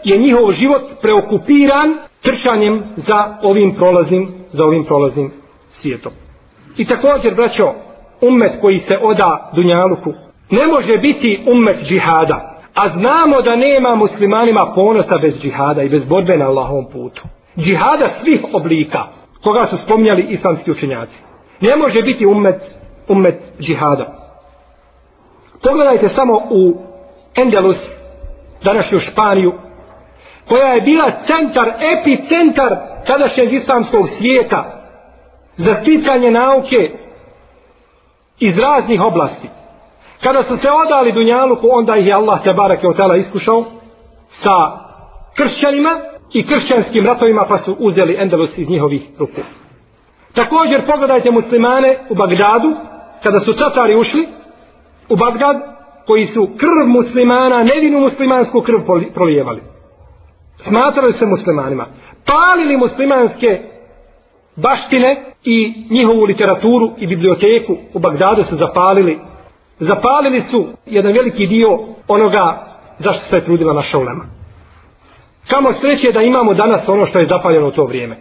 je njihov život preokupiran trčanjem za ovim prolaznim, za ovim prolaznim svijetom. I također, braćo, ummet koji se oda Dunjaluku, ne može biti ummet džihada. A znamo da nema muslimanima ponosa bez džihada i bez borbe na Allahovom putu. Džihada svih oblika, koga su spomnjali islamski učenjaci. Ne može biti ummet, ummet džihada. Pogledajte samo u Endelus, današnju Španiju, koja je bila centar, epicentar tadašnjeg islamskog svijeta za sticanje nauke iz raznih oblasti. Kada su se odali Dunjaluku, onda ih je Allah te barake od tela iskušao sa kršćanima i kršćanskim ratovima pa su uzeli Endelus iz njihovih ruku. Također pogledajte muslimane u Bagdadu, kada su Tatari ušli u Bagdad, koji su krv muslimana, nevinu muslimansku krv prolijevali. Smatrali se muslimanima. Palili muslimanske baštine i njihovu literaturu i biblioteku u Bagdadu su zapalili zapalili su jedan veliki dio onoga zašto se je trudila naša ulema. Kamo sreće da imamo danas ono što je zapaljeno u to vrijeme.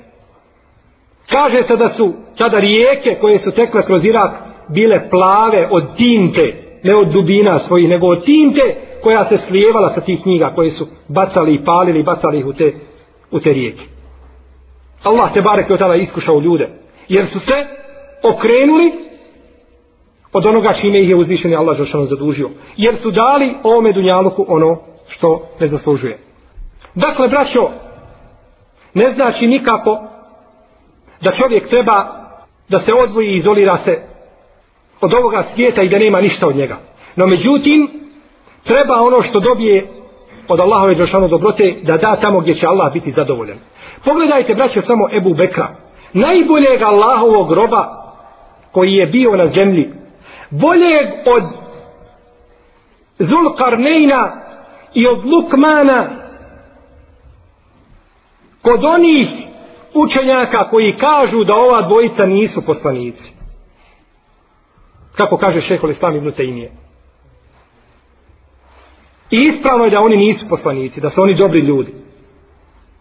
Kaže se da su tada rijeke koje su tekle kroz Irak bile plave od tinte ne od dubina svojih, nego od tinte koja se slijevala sa tih knjiga koje su bacali i palili, bacali ih u te, u te rijeke. Allah te barek je od tada iskušao ljude, jer su se okrenuli od onoga čime ih je uzvišeni Allah Žešano zadužio. Jer su dali ovome dunjaluku ono što ne zaslužuje. Dakle, braćo, ne znači nikako da čovjek treba da se odvoji i izolira se od ovoga svijeta i da nema ništa od njega. No međutim, treba ono što dobije od Allahove Đelšanu dobrote da da tamo gdje će Allah biti zadovoljan. Pogledajte, braćo, samo Ebu Bekra. Najboljeg Allahovog roba koji je bio na zemlji. Boljeg od Zulkarnejna i od Lukmana kod onih učenjaka koji kažu da ova dvojica nisu poslanici. Kako kaže šehol Islam ibn Taymije. I ispravno je da oni nisu poslanici, da su oni dobri ljudi.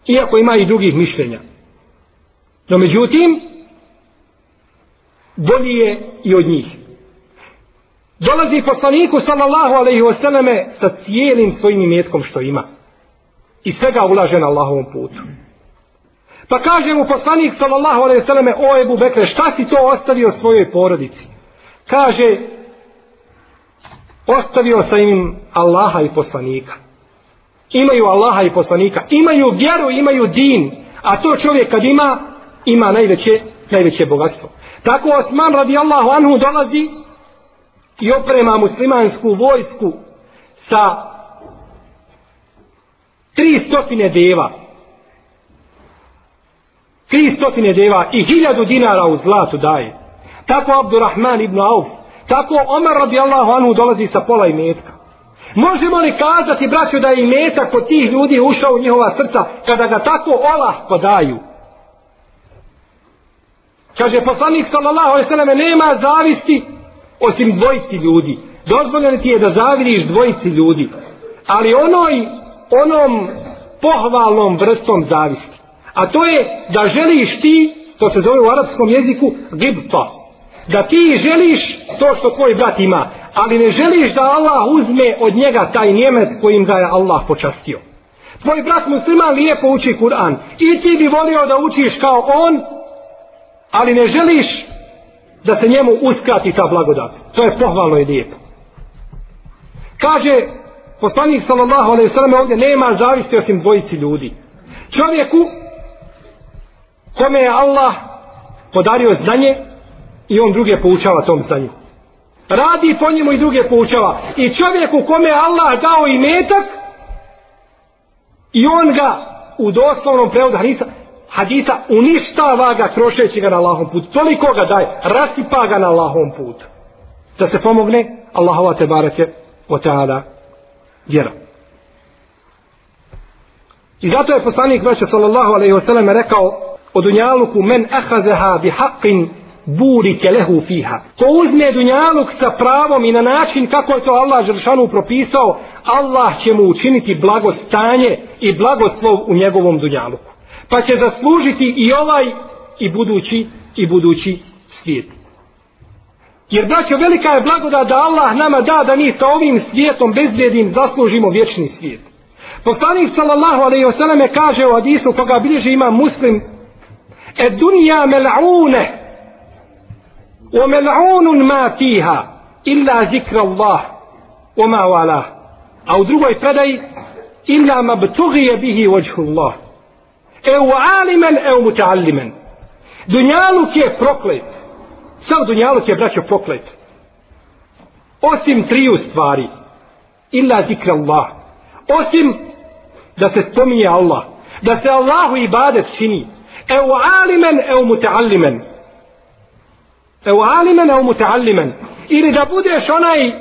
Iako ima i drugih mišljenja. No međutim, bolji je i od njih. Dolazi poslaniku sallallahu alaihi wasallame sa cijelim svojim imetkom što ima. I svega ulaže na Allahovom putu. Pa kaže mu poslanik sallallahu alaihi wasallame o Ebu Bekre šta si to ostavio svojoj porodici? Kaže ostavio sam im Allaha i poslanika. Imaju Allaha i poslanika. Imaju vjeru, imaju din. A to čovjek kad ima, ima najveće, najveće bogatstvo. Tako Osman radijallahu anhu dolazi i oprema muslimansku vojsku sa tri stotine deva. Tri stotine deva i hiljadu dinara u zlatu daje. Tako Abdurrahman ibn Auf. Tako Omar radijallahu anhu dolazi sa pola imetka. Možemo li kazati, braćo, da je imetak kod tih ljudi ušao u njihova srca kada ga tako olahko daju? Kaže poslanik sallallahu alejhi ve nema zavisti osim dvojici ljudi. Dozvoljeno ti je da zavidiš dvojici ljudi. Ali onoj onom pohvalnom vrstom zavisti. A to je da želiš ti, to se zove u arapskom jeziku, gibta. Da ti želiš to što tvoj brat ima, ali ne želiš da Allah uzme od njega taj njemet kojim ga je Allah počastio. Tvoj brat musliman lijepo uči Kur'an i ti bi volio da učiš kao on, ali ne želiš da se njemu uskrati ta blagodat. To je pohvalno i lijepo. Kaže poslanik sallallahu alejhi ve sellem ovdje nema zavisti osim dvojici ljudi. Čovjeku kome je Allah podario znanje i on druge poučava tom znanju. Radi po njemu i druge poučava. I čovjeku kome Allah dao i metak i on ga u doslovnom prevodu hadisa, hadisa uništava ga trošeći ga na Allahom putu. Toliko ga daje, rasipa ga na Allahom putu. Da se pomogne Allahova te barake o teala vjera. I zato je poslanik Vraća sallallahu alaihi wa sallam rekao o dunjaluku men ahazeha bi haqqin burike lehu fiha. Ko uzme dunjaluk sa pravom i na način kako je to Allah Žršanu propisao, Allah će mu učiniti blagostanje i blagoslov u njegovom dunjaluku. Pa će zaslužiti i ovaj i budući i budući svijet. Jer braćo velika je blagoda da Allah nama da da mi sa ovim svijetom bezbjedim zaslužimo vječni svijet. Poslanik sallallahu alejhi ve selleme kaže u hadisu koga bilježi ima Muslim: "Ed dunja mel'une وملعون ما فيها إلا ذكر الله وما والاه أو drugoj predaj إلا ما ابتغي به وجه الله أو عالما أو متعلما Dunjaluk je proklet. Sam Dunjaluk je, braćo, proklet. Osim triju stvari. Illa zikra Allah. Osim da se spominje Allah. Da se Allahu ibadet čini. Evo alimen, evo mutaallimen. Evo alimen, evo mutaallimen. Ili da budeš onaj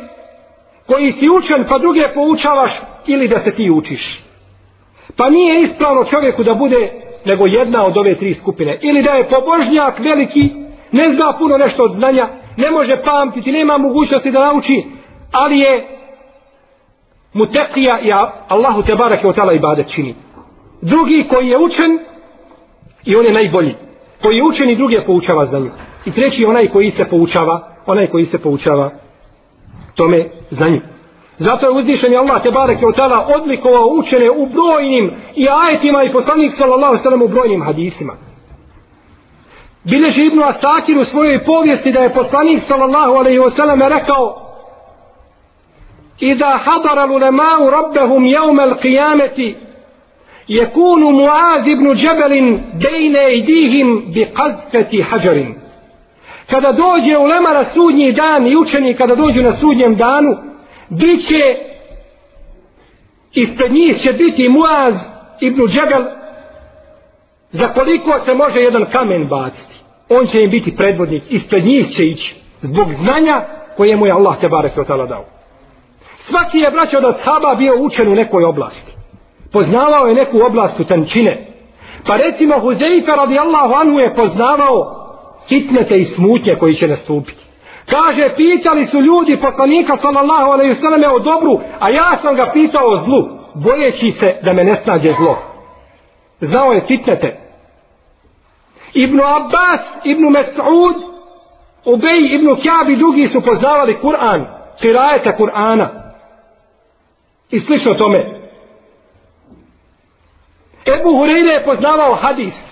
koji si učen pa druge poučavaš ili da se ti učiš. Pa nije ispravno čovjeku da bude nego jedna od ove tri skupine. Ili da je pobožnjak veliki, ne zna puno nešto od znanja, ne može pamtiti, nema mogućnosti da nauči, ali je mutekija i Allahu te barak je otala ibadet čini. Drugi koji je učen i on je najbolji. Koji je učen i druge poučava za znanju. I treći je onaj koji se poučava, onaj koji se poučava tome znanju. Zato je uzdišen je Allah te bareke od tada odlikovao učene u brojnim i ajetima i poslanik sallallahu sallam u brojnim hadisima. Bileži Ibnu Asakir u svojoj povijesti da je poslanik sallallahu alaihi wa sallam rekao إذا حضر العلماء ربهم يوم القيامة يكون معاذ بن جبل بين أيديهم بقذفة حجر kada dođe ulema na sudnji dan i učeni kada dođu na sudnjem danu bit će ispred njih će biti Muaz ibn Džebel za koliko se može jedan kamen baciti on će im biti predvodnik ispred njih će ići zbog znanja koje mu je Allah te barek dao Svaki je braćo da sahaba bio učen u nekoj oblasti. Poznavao je neku oblast u tančine. Pa recimo Huzeifa radijallahu anhu je poznavao fitnete i smutnje koji će nastupiti. Kaže, pitali su ljudi poslanika sallallahu alaihi sallam o dobru, a ja sam ga pitao o zlu, bojeći se da me ne snađe zlo. Znao je fitnete. Ibnu Abbas, Ibnu Mes'ud, Ubej, Ibnu Kjabi, drugi su poznavali Kur'an, kirajeta Kur'ana. I slično tome. Ebu Hureyre je poznavao hadis.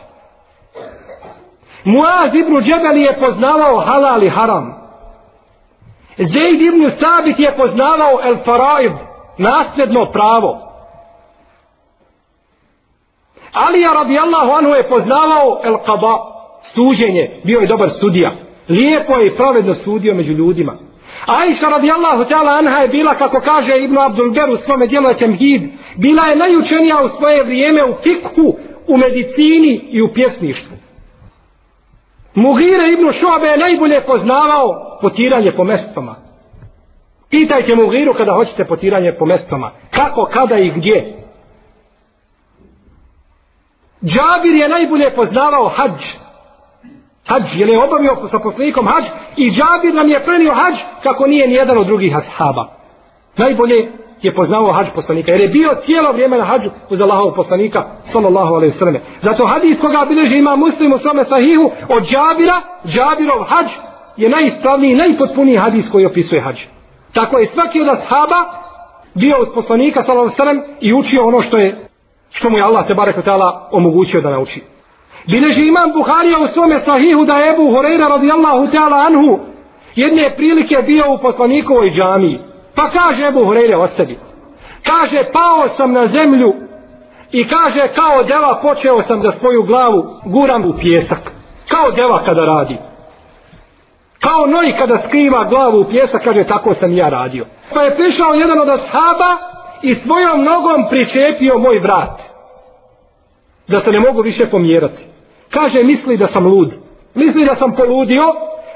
Muaz ibn Džebeli je poznavao halal i haram. Zaid ibn Sabit je poznavao el faraib, nasljedno pravo. Alija radijallahu anhu je poznavao el qaba, suđenje, bio je dobar sudija. Lijepo je i pravedno sudio među ljudima. Aisha radijallahu ta'ala anha je bila, kako kaže Ibnu Abdul Ber u svome dijelu Temhid, bila je najučenija u svoje vrijeme u fikhu, u medicini i u pjesništvu. Mugire ibn Šuabe je najbolje poznavao potiranje po mestvama. Pitajte Mugiru kada hoćete potiranje po mestvama. Kako, kada i gdje. Džabir je najbolje poznavao hađ hađ, jer je obavio sa poslanikom hađ i džabir nam je prenio hađ kako nije nijedan od drugih ashaba. Najbolje je poznao hađ poslanika, jer je bio cijelo vrijeme na hađu uz Allahov poslanika, sallallahu alaihi sallam. Zato hadis koga bilježi ima muslim u svome sahihu od džabira, džabirov hađ je najispravniji, najpotpuniji hadis koji opisuje hađ. Tako je svaki od ashaba bio uz poslanika, sallallahu alaihi sallam, i učio ono što je što mu je Allah te barek omogućio da nauči. Bileži imam Buharija u svome sahihu da je Ebu Horeira radijallahu ta'ala anhu jedne prilike bio u poslanikovoj džamiji. Pa kaže Ebu Hureyre, ostavi. Kaže pao sam na zemlju i kaže kao deva počeo sam da svoju glavu guram u pjesak. Kao deva kada radi. Kao noj kada skriva glavu u pjesak kaže tako sam ja radio. Pa je prišao jedan od ashaba i svojom nogom pričepio moj vrat. Da se ne mogu više pomjerati. Kaže, misli da sam lud. Misli da sam poludio,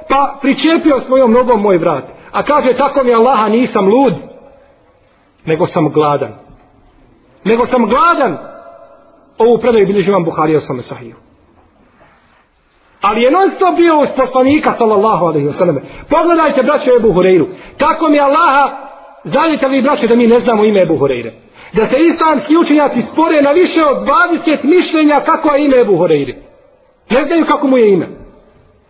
pa pričepio svojom nogom moj vrat. A kaže, tako mi Allaha nisam lud, nego sam gladan. Nego sam gladan. Ovu predaju bilježi vam Buhari o svome sahiju. Ali je non stop bio uz poslanika, sallallahu alaihi wa sallam. Pogledajte, braćo Ebu Hureyru. Tako mi Allaha, znajte li, braćo, da mi ne znamo ime Ebu Hureyre. Da se islamski učenjaci spore na više od 20 mišljenja kako je ime Ebu Hureyre. Ne znaju kako mu je ime.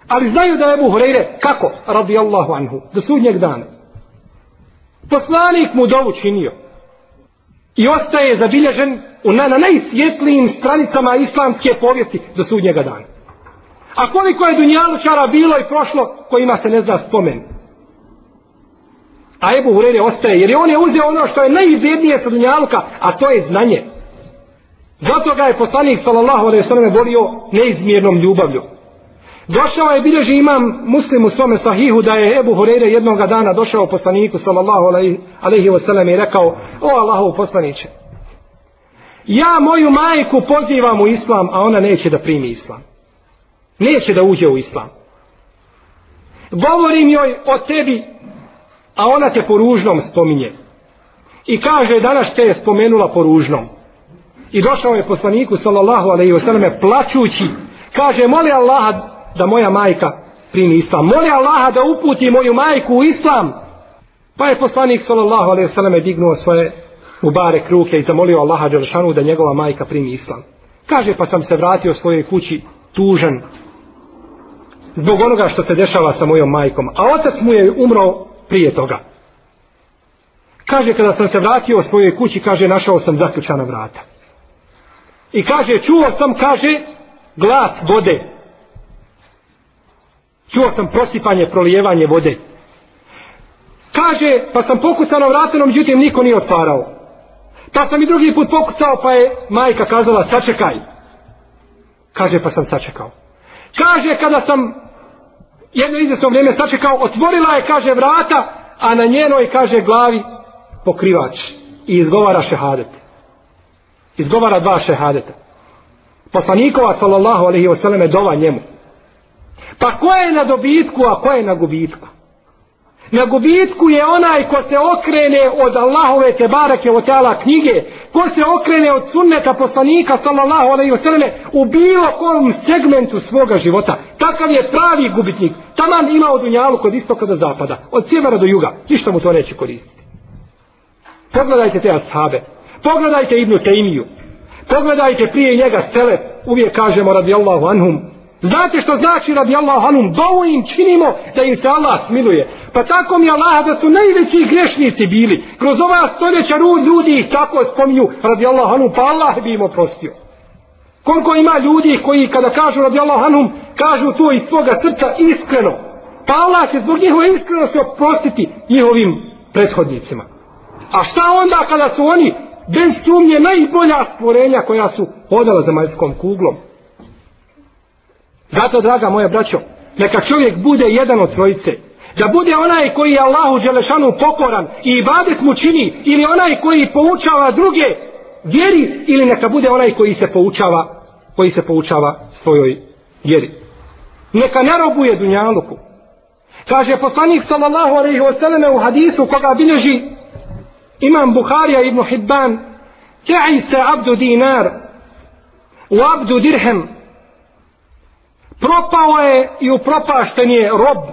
Ali znaju da je Ebu Hureyre, kako? Radijallahu anhu. Do sudnjeg dana. Poslanik mu dovu činio. I ostaje zabilježen u na, na najsvjetlijim stranicama islamske povijesti do sudnjega dana. A koliko je Dunjalučara bilo i prošlo, kojima se ne zna spomen. A Ebu Hureyre ostaje, jer je on je uzeo ono što je najizjednije sa Dunjaluka, a to je znanje. Zato ga je poslanik sallallahu alejhi ve sellem volio neizmjernom ljubavlju. Došao je bilježi imam muslim u svome sahihu da je Ebu Hureyre jednog dana došao poslaniku sallallahu alaihi wasallam i rekao o Allahov poslaniće ja moju majku pozivam u islam a ona neće da primi islam. Neće da uđe u islam. Govorim joj o tebi a ona te po ružnom spominje. I kaže danas te je spomenula po ružnom. I došao je poslaniku sallallahu alejhi ve selleme plačući. Kaže: "Moli Allaha da moja majka primi islam. Moli Allaha da uputi moju majku u islam." Pa je poslanik sallallahu alejhi ve selleme dignuo svoje mubarek ruke i zamolio Allaha dželešanu da njegova majka primi islam. Kaže: "Pa sam se vratio svojoj kući tužan zbog onoga što se dešava sa mojom majkom, a otac mu je umro prije toga." Kaže, kada sam se vratio u svojoj kući, kaže, našao sam zaključana vrata. I kaže, čuo sam, kaže, glas vode. Čuo sam prosipanje, prolijevanje vode. Kaže, pa sam pokucao na vrateno, međutim, niko nije otvarao. Pa sam i drugi put pokucao, pa je majka kazala, sačekaj. Kaže, pa sam sačekao. Kaže, kada sam jedno izvjesno vrijeme sačekao, otvorila je, kaže, vrata, a na njenoj, kaže, glavi pokrivač. I izgovara šehadet. Izgovara dva šehadeta. Poslanikova, sallallahu alaihi wasallam, dova njemu. Pa ko je na dobitku, a ko je na gubitku? Na gubitku je onaj ko se okrene od Allahove te barake od tela knjige, ko se okrene od sunneta poslanika sallallahu alaihi wasallam u bilo kom segmentu svoga života. Takav je pravi gubitnik. Taman ima od unjalu kod istoka do zapada, od sjevera do juga. Ništa mu to neće koristiti. Pogledajte te ashabe. Pogledajte Ibnu Tejmiju. Pogledajte prije njega Selef. Uvijek kažemo radijallahu anhum. Znate što znači radi Allahu anum, dovu im činimo da im se Allah smiluje. Pa tako mi Allah da su najveći grešnici bili. Kroz ova stoljeća ljudi ih tako spominju radi Allah anum, pa Allah bi im oprostio. Koliko ima ljudi koji kada kažu radi Allahu anum, kažu to iz svoga srca iskreno. Pa Allah će zbog njihove iskrenosti oprostiti njihovim prethodnicima. A šta onda kada su oni bez sumnje najbolja stvorenja koja su hodala za majskom kuglom? Zato, draga moja braćo, neka čovjek bude jedan od trojice. Da bude onaj koji je Allahu Želešanu pokoran i ibadet mu čini, ili onaj koji poučava druge vjeri, ili neka bude onaj koji se poučava, koji se poučava svojoj vjeri. Neka ne robuje Dunjaluku. Kaže poslanik sallallahu alaihi wa sallam u hadisu koga bilježi imam Buharija ibn Hibban Ka'isa abdu dinar u abdu dirhem propao je i upropašten je rob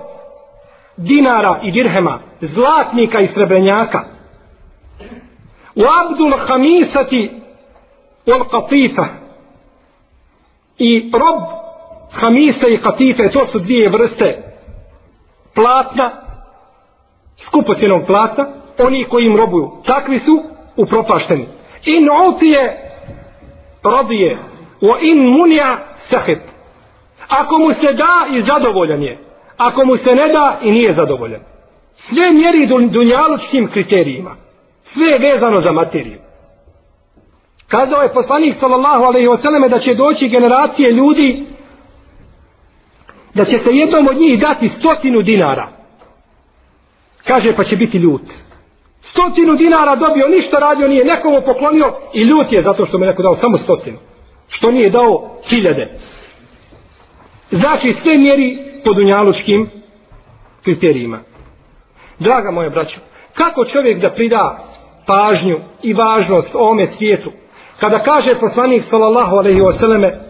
dinara i dirhema, zlatnika i srebrenjaka. U abdul hamisati ul katifa i rob hamisa i katife, to su dvije vrste platna, skupocjenog platna, oni koji im robuju. Takvi su upropašteni. In utije robije, o in munja sahib Ako mu se da i zadovoljan je. Ako mu se ne da i nije zadovoljan. Sve mjeri dunjalučkim kriterijima. Sve je vezano za materiju. Kazao je poslanik sallallahu alaihi wasallam da će doći generacije ljudi da će se jednom od njih dati stotinu dinara. Kaže pa će biti ljut. Stotinu dinara dobio, ništa radio nije, nekomu poklonio i ljut je zato što mu je neko dao samo stotinu. Što nije dao hiljade. Znači sve mjeri po dunjalučkim kriterijima. Draga moja braćo, kako čovjek da prida pažnju i važnost ome svijetu, kada kaže poslanik sallallahu alaihi wa sallame,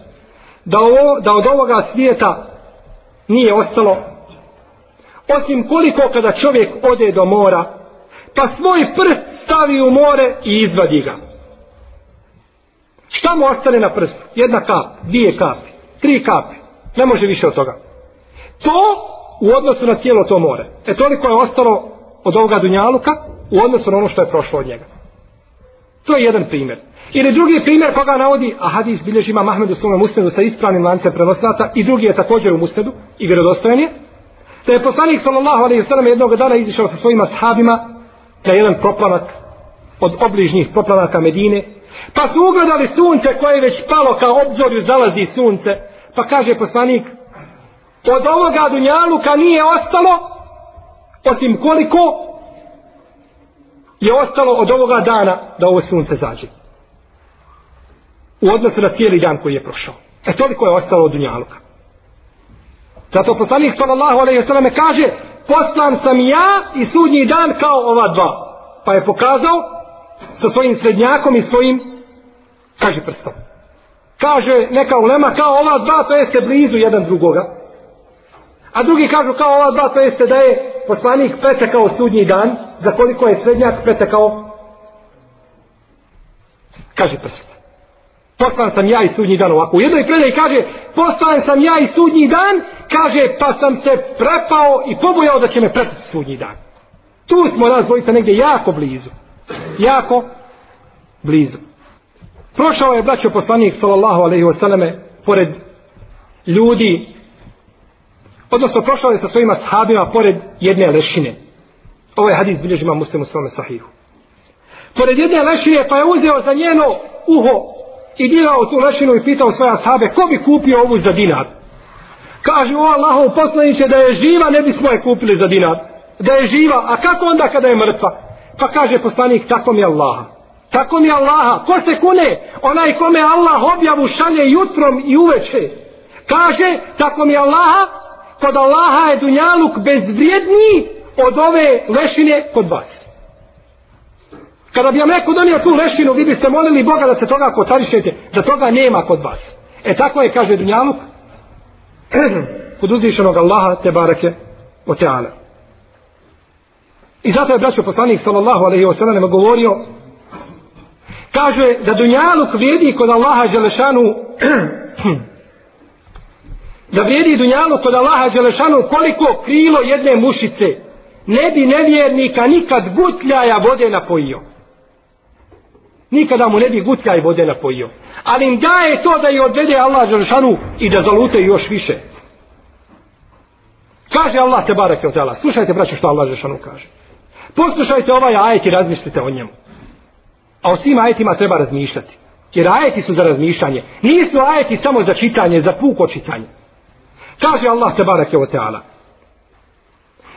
da, ovo, da od ovoga svijeta nije ostalo, osim koliko kada čovjek ode do mora, pa svoj prst stavi u more i izvadi ga. Šta mu ostane na prstu? Jedna kap, dvije kapi, tri kapi. Ne može više od toga. To u odnosu na cijelo to more. E toliko je ostalo od ovoga dunjaluka u odnosu na ono što je prošlo od njega. To je jedan primjer. Ili drugi primjer koga navodi, a hadis bilježi ima Mahmedu svome musnedu sa ispravnim lancem prenosnata i drugi je također u musnedu i vjerodostojen je. Da je poslanik sallallahu alaihi sallam jednog dana izišao sa svojima sahabima na jedan proplanak od obližnjih proplanaka Medine. Pa su ugledali sunce koje je već palo kao obzorju zalazi sunce Pa kaže poslanik, od ovoga dunjaluka nije ostalo, osim koliko je ostalo od ovoga dana da ovo sunce zađe. U odnosu na cijeli dan koji je prošao. E toliko je ostalo od dunjaluka. Zato poslanik sallallahu alaihi selleme kaže, poslan sam ja i sudnji dan kao ova dva. Pa je pokazao sa svojim srednjakom i svojim, kaže prstom kaže neka ulema kao ova dva to jeste blizu jedan drugoga. A drugi kažu kao ova dva to jeste da je poslanik pretekao sudnji dan za koliko je srednjak pretekao? Kaže prst. Poslan sam ja i sudnji dan ovako. U jednoj predaji kaže poslan sam ja i sudnji dan kaže pa sam se prepao i pobojao da će me pretati sudnji dan. Tu smo nas dvojica negdje jako blizu. Jako blizu. Prošao je braćo poslanik sallallahu alaihi selleme pored ljudi odnosno prošao je sa svojima sahabima pored jedne lešine. Ovo je hadis bilježi ima muslimu svome sahihu. Pored jedne lešine pa je uzeo za njeno uho i dirao tu lešinu i pitao svoje sahabe ko bi kupio ovu za dinar. Kaže o Allahov poslaniće da je živa ne bismo je kupili za dinar. Da je živa, a kako onda kada je mrtva? Pa kaže poslanik tako mi Allaha. Tako mi Allaha. Ko se kune? Onaj kome Allah objavu šalje jutrom i uveče. Kaže tako mi Allaha kod Allaha je dunjaluk bezvrijedniji od ove lešine kod vas. Kada bi vam neko donio tu lešinu, vi biste molili Boga da se toga kotarišete, da toga nema kod vas. E tako je, kaže dunjaluk, kod uzvišenog Allaha, te barake, o teala. I zato je braćo poslanik sallallahu alaihi wa sallam govorio kaže da dunjaluk vrijedi kod Allaha Đelešanu da vrijedi dunjaluk kod Allaha Đelešanu koliko krilo jedne mušice. Ne bi nevjernika nikad gutljaja vode napojio. Nikada mu ne bi gutljaj vode napojio. Ali im daje to da je odvede Allah Đelešanu i da zalute još više. Kaže Allah te barake od slušajte braćo što Allah Đelešanu kaže. Poslušajte ovaj ajet i razmislite o njemu. A o svim ajetima treba razmišljati. Jer ajeti su za razmišljanje. Nisu ajeti samo za čitanje, za puko čitanje. Kaže Allah te barak je o teala.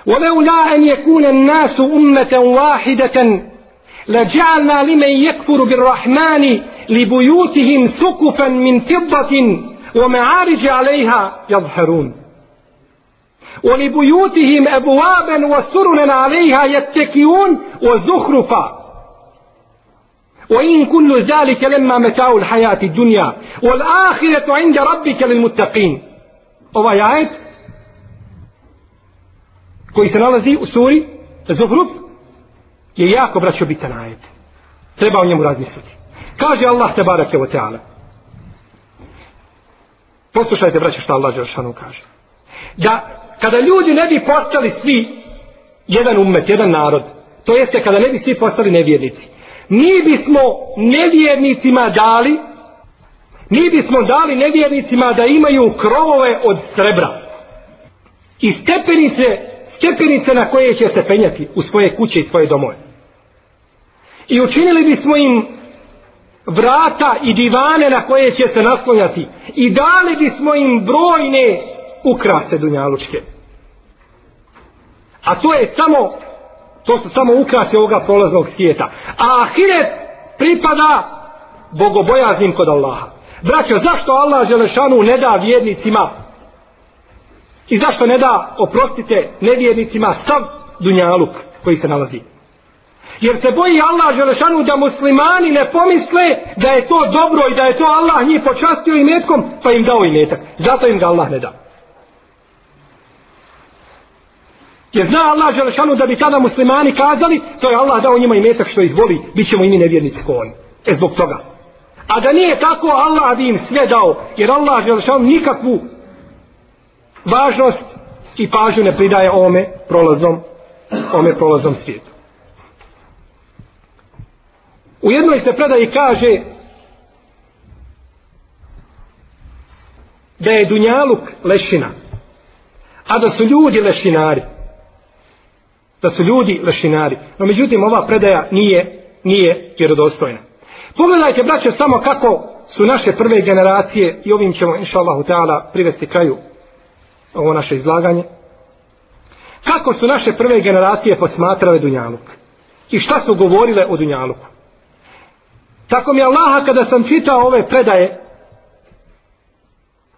وَلَوْلَا أَنْ يَكُونَ النَّاسُ أُمَّةً وَاحِدَةً لَجَعَلْنَا لِمَنْ يَكْفُرُ بِالرَّحْمَنِ لِبُيُوتِهِمْ سُقُفًا مِنْ فِضَّةٍ وَمَعَارِجَ عَلَيْهَا يَظْهَرُونَ ولبيوتهم أبوابا وسرنا عليها يتكئون وزخرفا وإن كل ذلك لما متاع الحياة الدنيا والآخرة عند ربك للمتقين ovaj ajet koji se nalazi u suri Zuhruf je jako braćo bitan ajet treba o njemu razmisliti kaže Allah te barake o teala poslušajte braćo što Allah Žešanu kaže da kada ljudi ne bi postali svi jedan umet, jedan narod, to jeste kada ne bi svi postali nevjernici, mi bismo nevjernicima dali, mi bismo dali nevjernicima da imaju krovove od srebra i stepenice, stepenice na koje će se penjati u svoje kuće i svoje domove. I učinili bismo im vrata i divane na koje će se naslonjati i dali bismo im brojne ukrase dunjalučke. A to je samo, to su samo ukrasi ovoga prolaznog svijeta. A ahiret pripada bogobojaznim kod Allaha. Braćo, zašto Allah Želešanu ne da vjernicima i zašto ne da, oprostite, nevjernicima sav dunjaluk koji se nalazi? Jer se boji Allah Želešanu da muslimani ne pomisle da je to dobro i da je to Allah njih počastio imetkom, pa im dao i metak. Zato im ga Allah ne da. Jer zna Allah Želešanu da bi tada muslimani kazali, to je Allah dao njima i metak što ih voli, bit ćemo i mi nevjernici ko oni. E zbog toga. A da nije tako, Allah bi im sve dao, jer Allah Želešanu nikakvu važnost i pažnju ne pridaje ome prolaznom, ome prolaznom svijetu. U jednoj se predaji kaže da je Dunjaluk lešina, a da su ljudi lešinari da su ljudi lešinari. No međutim, ova predaja nije, nije vjerodostojna. Pogledajte, braće, samo kako su naše prve generacije, i ovim ćemo, inša Allahu Teala, privesti kraju ovo naše izlaganje, kako su naše prve generacije posmatrale Dunjaluk i šta su govorile o Dunjaluku. Tako mi Allaha kada sam čitao ove predaje,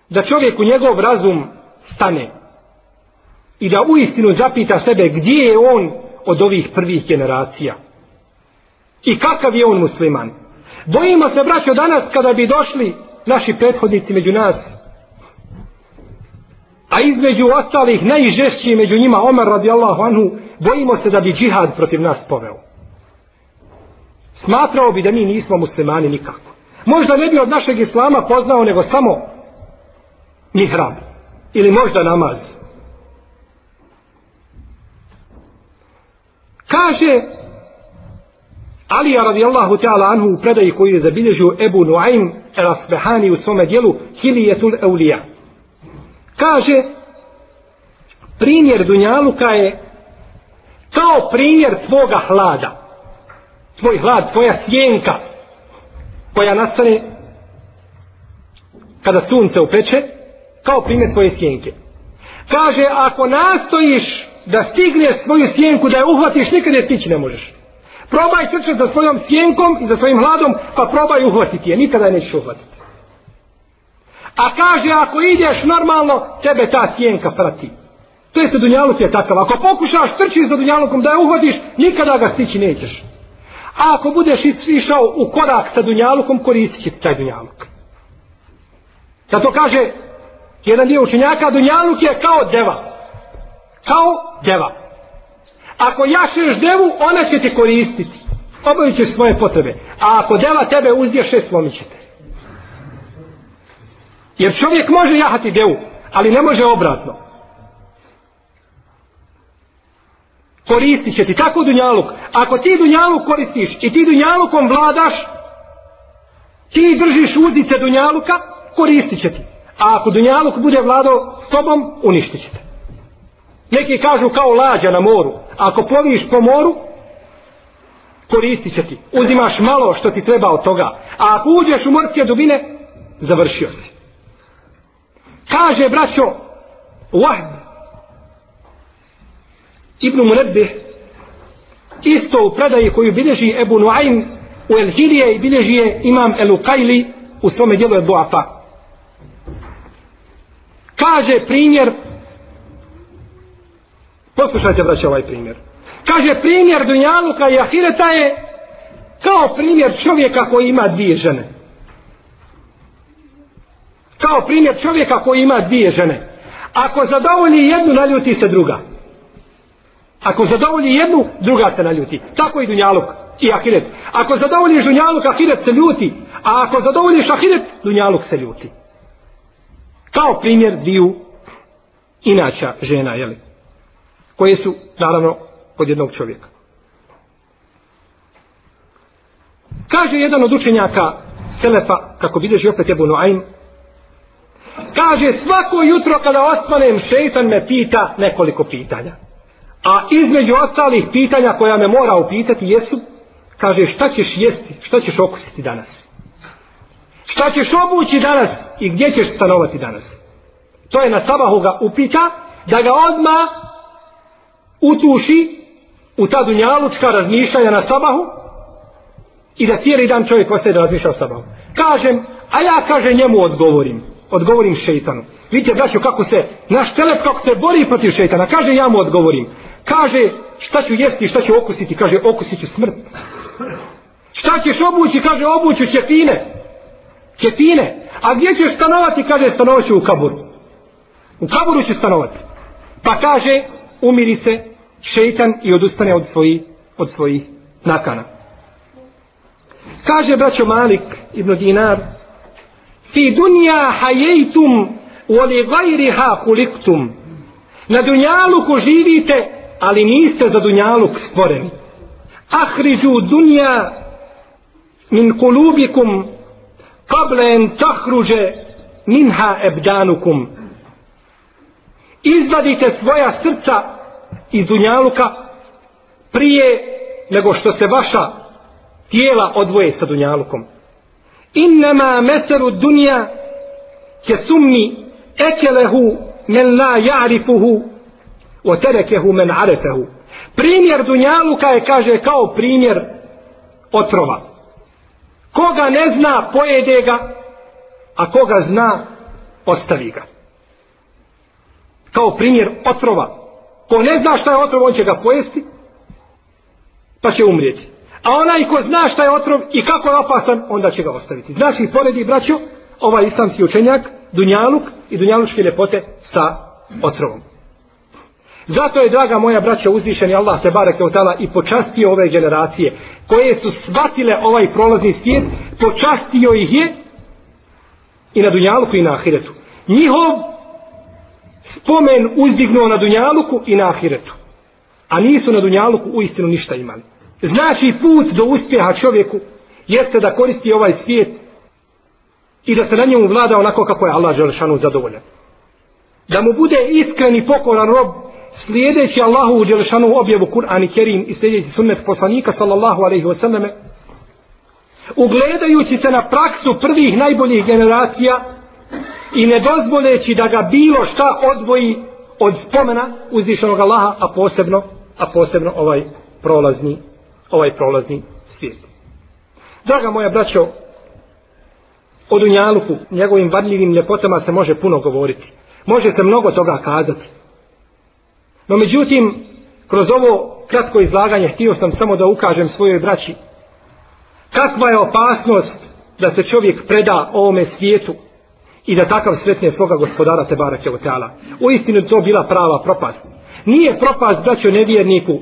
da čovjek u njegov razum stane, i da uistinu zapita sebe gdje je on od ovih prvih generacija. I kakav je on musliman. Bojimo se, braćo, danas kada bi došli naši prethodnici među nas, a između ostalih najžešći među njima Omar radijallahu anhu, bojimo se da bi džihad protiv nas poveo. Smatrao bi da mi nismo muslimani nikako. Možda ne bi od našeg islama poznao nego samo mihrab ili možda namaz. Kaže Alija radijallahu ta'ala anhu u predaji koji je zabilježio Ebu Nuaym Rasbehani u svome dijelu Hilijetul Eulija. Kaže primjer Dunjaluka je kao primjer tvoga hlada. Tvoj hlad, tvoja sjenka koja nastane kada sunce upeče kao primjer tvoje sjenke. Kaže, ako nastojiš da stigneš svoju sjenku, da je uhvatiš, nikad je stići ne možeš. Probaj trčati za svojom sjenkom i za svojim hladom, pa probaj uhvatiti je. Nikada je nećeš uhvatiti. A kaže, ako ideš normalno, tebe ta sjenka prati. To je se Dunjaluk je takav. Ako pokušaš trčiti za Dunjalukom da je uhvatiš, nikada ga stići nećeš. A ako budeš išao u korak sa Dunjalukom, koristit će taj Dunjaluk. Zato kaže jedan dio učenjaka, Dunjaluk je kao deva. Kao deva. Ako jašeš devu, ona će te koristiti. Obavit ćeš svoje potrebe. A ako deva tebe uzješe, slomit će te. Jer čovjek može jahati devu, ali ne može obratno. Koristit će ti. Tako dunjaluk. Ako ti dunjaluk koristiš i ti dunjalukom vladaš, ti držiš uzice dunjaluka, koristit će ti. A ako dunjaluk bude vladao s tobom, uništit će te. Neki kažu kao lađa na moru. Ako ploviš po moru, koristit će ti. Uzimaš malo što ti treba od toga. A ako uđeš u morske dubine, završio si. Kaže, braćo, Wahb, Ibn Munebbe, isto u predaji koju bilježi Ebu Nuaym u El Hilije i bilježi je Imam El Uqayli u svome dijelu El Duafa. Kaže primjer Poslušajte, braće, ovaj primjer. Kaže, primjer Dunjaluka i Ahireta je kao primjer čovjeka koji ima dvije žene. Kao primjer čovjeka koji ima dvije žene. Ako zadovolji jednu, naljuti se druga. Ako zadovolji jednu, druga se naljuti. Tako i Dunjaluk i Ahiret. Ako zadovoljiš Dunjaluk, Ahiret se ljuti. A ako zadovoljiš Ahiret, Dunjaluk se ljuti. Kao primjer dviju inača žena, jel'i? Koje su naravno od jednog čovjeka. Kaže jedan od učenjaka Selefa, kako vidiš opet Ebu Noaim, kaže svako jutro kada osvanem šeitan me pita nekoliko pitanja. A između ostalih pitanja koja me mora upitati jesu, kaže šta ćeš jesti, šta ćeš okusiti danas. Šta ćeš obući danas i gdje ćeš stanovati danas. To je na sabahu ga upita da ga odma utuši u ta dunjalučka razmišljanja na sabahu i da cijeli dan čovjek ostaje da razmišlja o sabahu. Kažem, a ja kaže njemu odgovorim. Odgovorim šeitanu. Vidite, braćo, kako se, naš telep kako se bori protiv šeitana. Kaže, ja mu odgovorim. Kaže, šta ću jesti, šta ću okusiti? Kaže, okusit ću smrt. Šta ćeš obući? Kaže, obuću ćefine. Ćefine. A gdje ćeš stanovati? Kaže, stanovat ću u kaburu. U kaburu ću stanovati. Pa kaže, umiri se šeitan i odustane od svojih od svojih nakana. Kaže braćo Malik ibn Dinar Fi dunja hajejtum u li gajriha huliktum Na dunjaluku živite ali niste za dunjaluk stvoreni. Ahriđu dunja min kulubikum kable en tahruđe minha ebdanukum. Izvadite svoja srca iz Dunjaluka prije nego što se vaša tijela odvoje sa Dunjalukom. Innama meteru dunja ke summi ekelehu men la ja'rifuhu o terekehu men arefehu. Primjer Dunjaluka je, kaže, kao primjer otrova. Koga ne zna, pojede ga, a koga zna, ostavi ga. Kao primjer otrova. Ko ne zna šta je otrov, on će ga pojesti, pa će umrijeti. A onaj ko zna šta je otrov i kako je opasan, onda će ga ostaviti. Znači, poredi, braćo, ovaj islamski učenjak, Dunjaluk i Dunjalučke ljepote sa otrovom. Zato je, draga moja braća, uzvišeni Allah te barek je otala i počastio ove generacije koje su shvatile ovaj prolazni svijet, počastio ih je i na Dunjaluku i na Ahiretu. Njihov spomen uzdignuo na Dunjaluku i na Ahiretu. a nisu na Dunjaluku u istinu ništa imali. Znači put do uspjeha čovjeku jeste da koristi ovaj svijet i da se na njemu vlada onako kako je Allah Đelešanu zadovoljan. Da mu bude iskren i pokoran rob slijedeći Allahu u Đelešanu objavu Kur'an i Kerim i slijedeći sunnet poslanika sallallahu alaihi wasallam ugledajući se na praksu prvih najboljih generacija i ne dozvoleći da ga bilo šta odvoji od spomena uzvišenog Allaha, a posebno, a posebno ovaj prolazni, ovaj prolazni svijet. Draga moja braćo, o Dunjaluku, njegovim varljivim ljepotama se može puno govoriti. Može se mnogo toga kazati. No međutim, kroz ovo kratko izlaganje htio sam samo da ukažem svojoj braći kakva je opasnost da se čovjek preda ovome svijetu i da takav sretne svoga gospodara Tebara Kevoteala. U istinu to bila prava propast. Nije propast braćo nevjerniku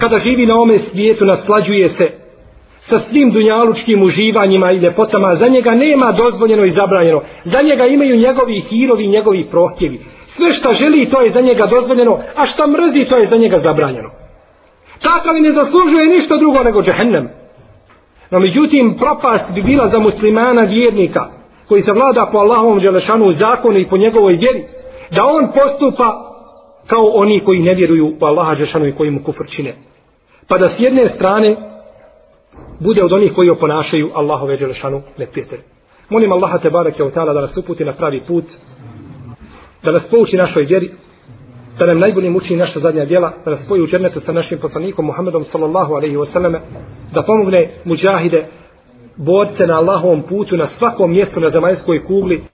kada živi na ome svijetu naslađuje se sa svim dunjalučkim uživanjima i ljepotama, za njega nema dozvoljeno i zabranjeno. Za njega imaju njegovi hirovi i njegovi prohtjevi. Sve što želi to je za njega dozvoljeno, a što mrzi to je za njega zabranjeno. Takav ne zaslužuje ništa drugo nego džehennem. No međutim, propast bi bila za muslimana vjernika, koji se vlada po Allahovom Đelešanu zakonu i po njegovoj vjeri, da on postupa kao oni koji ne vjeruju u Allaha Đelešanu i koji mu kufr čine. Pa da s jedne strane bude od onih koji oponašaju Allahove Đelešanu neprijatelje. Molim Allaha te barake o ta'ala da nas uputi na pravi put, da nas pouči našoj vjeri, da nam najbolje učini naša zadnja djela, da nas spoji u džernetu sa našim poslanikom Muhammedom sallallahu alaihi wasallam, da pomogne muđahide, borce na Allahovom putu na svakom mjestu na zemaljskoj kugli,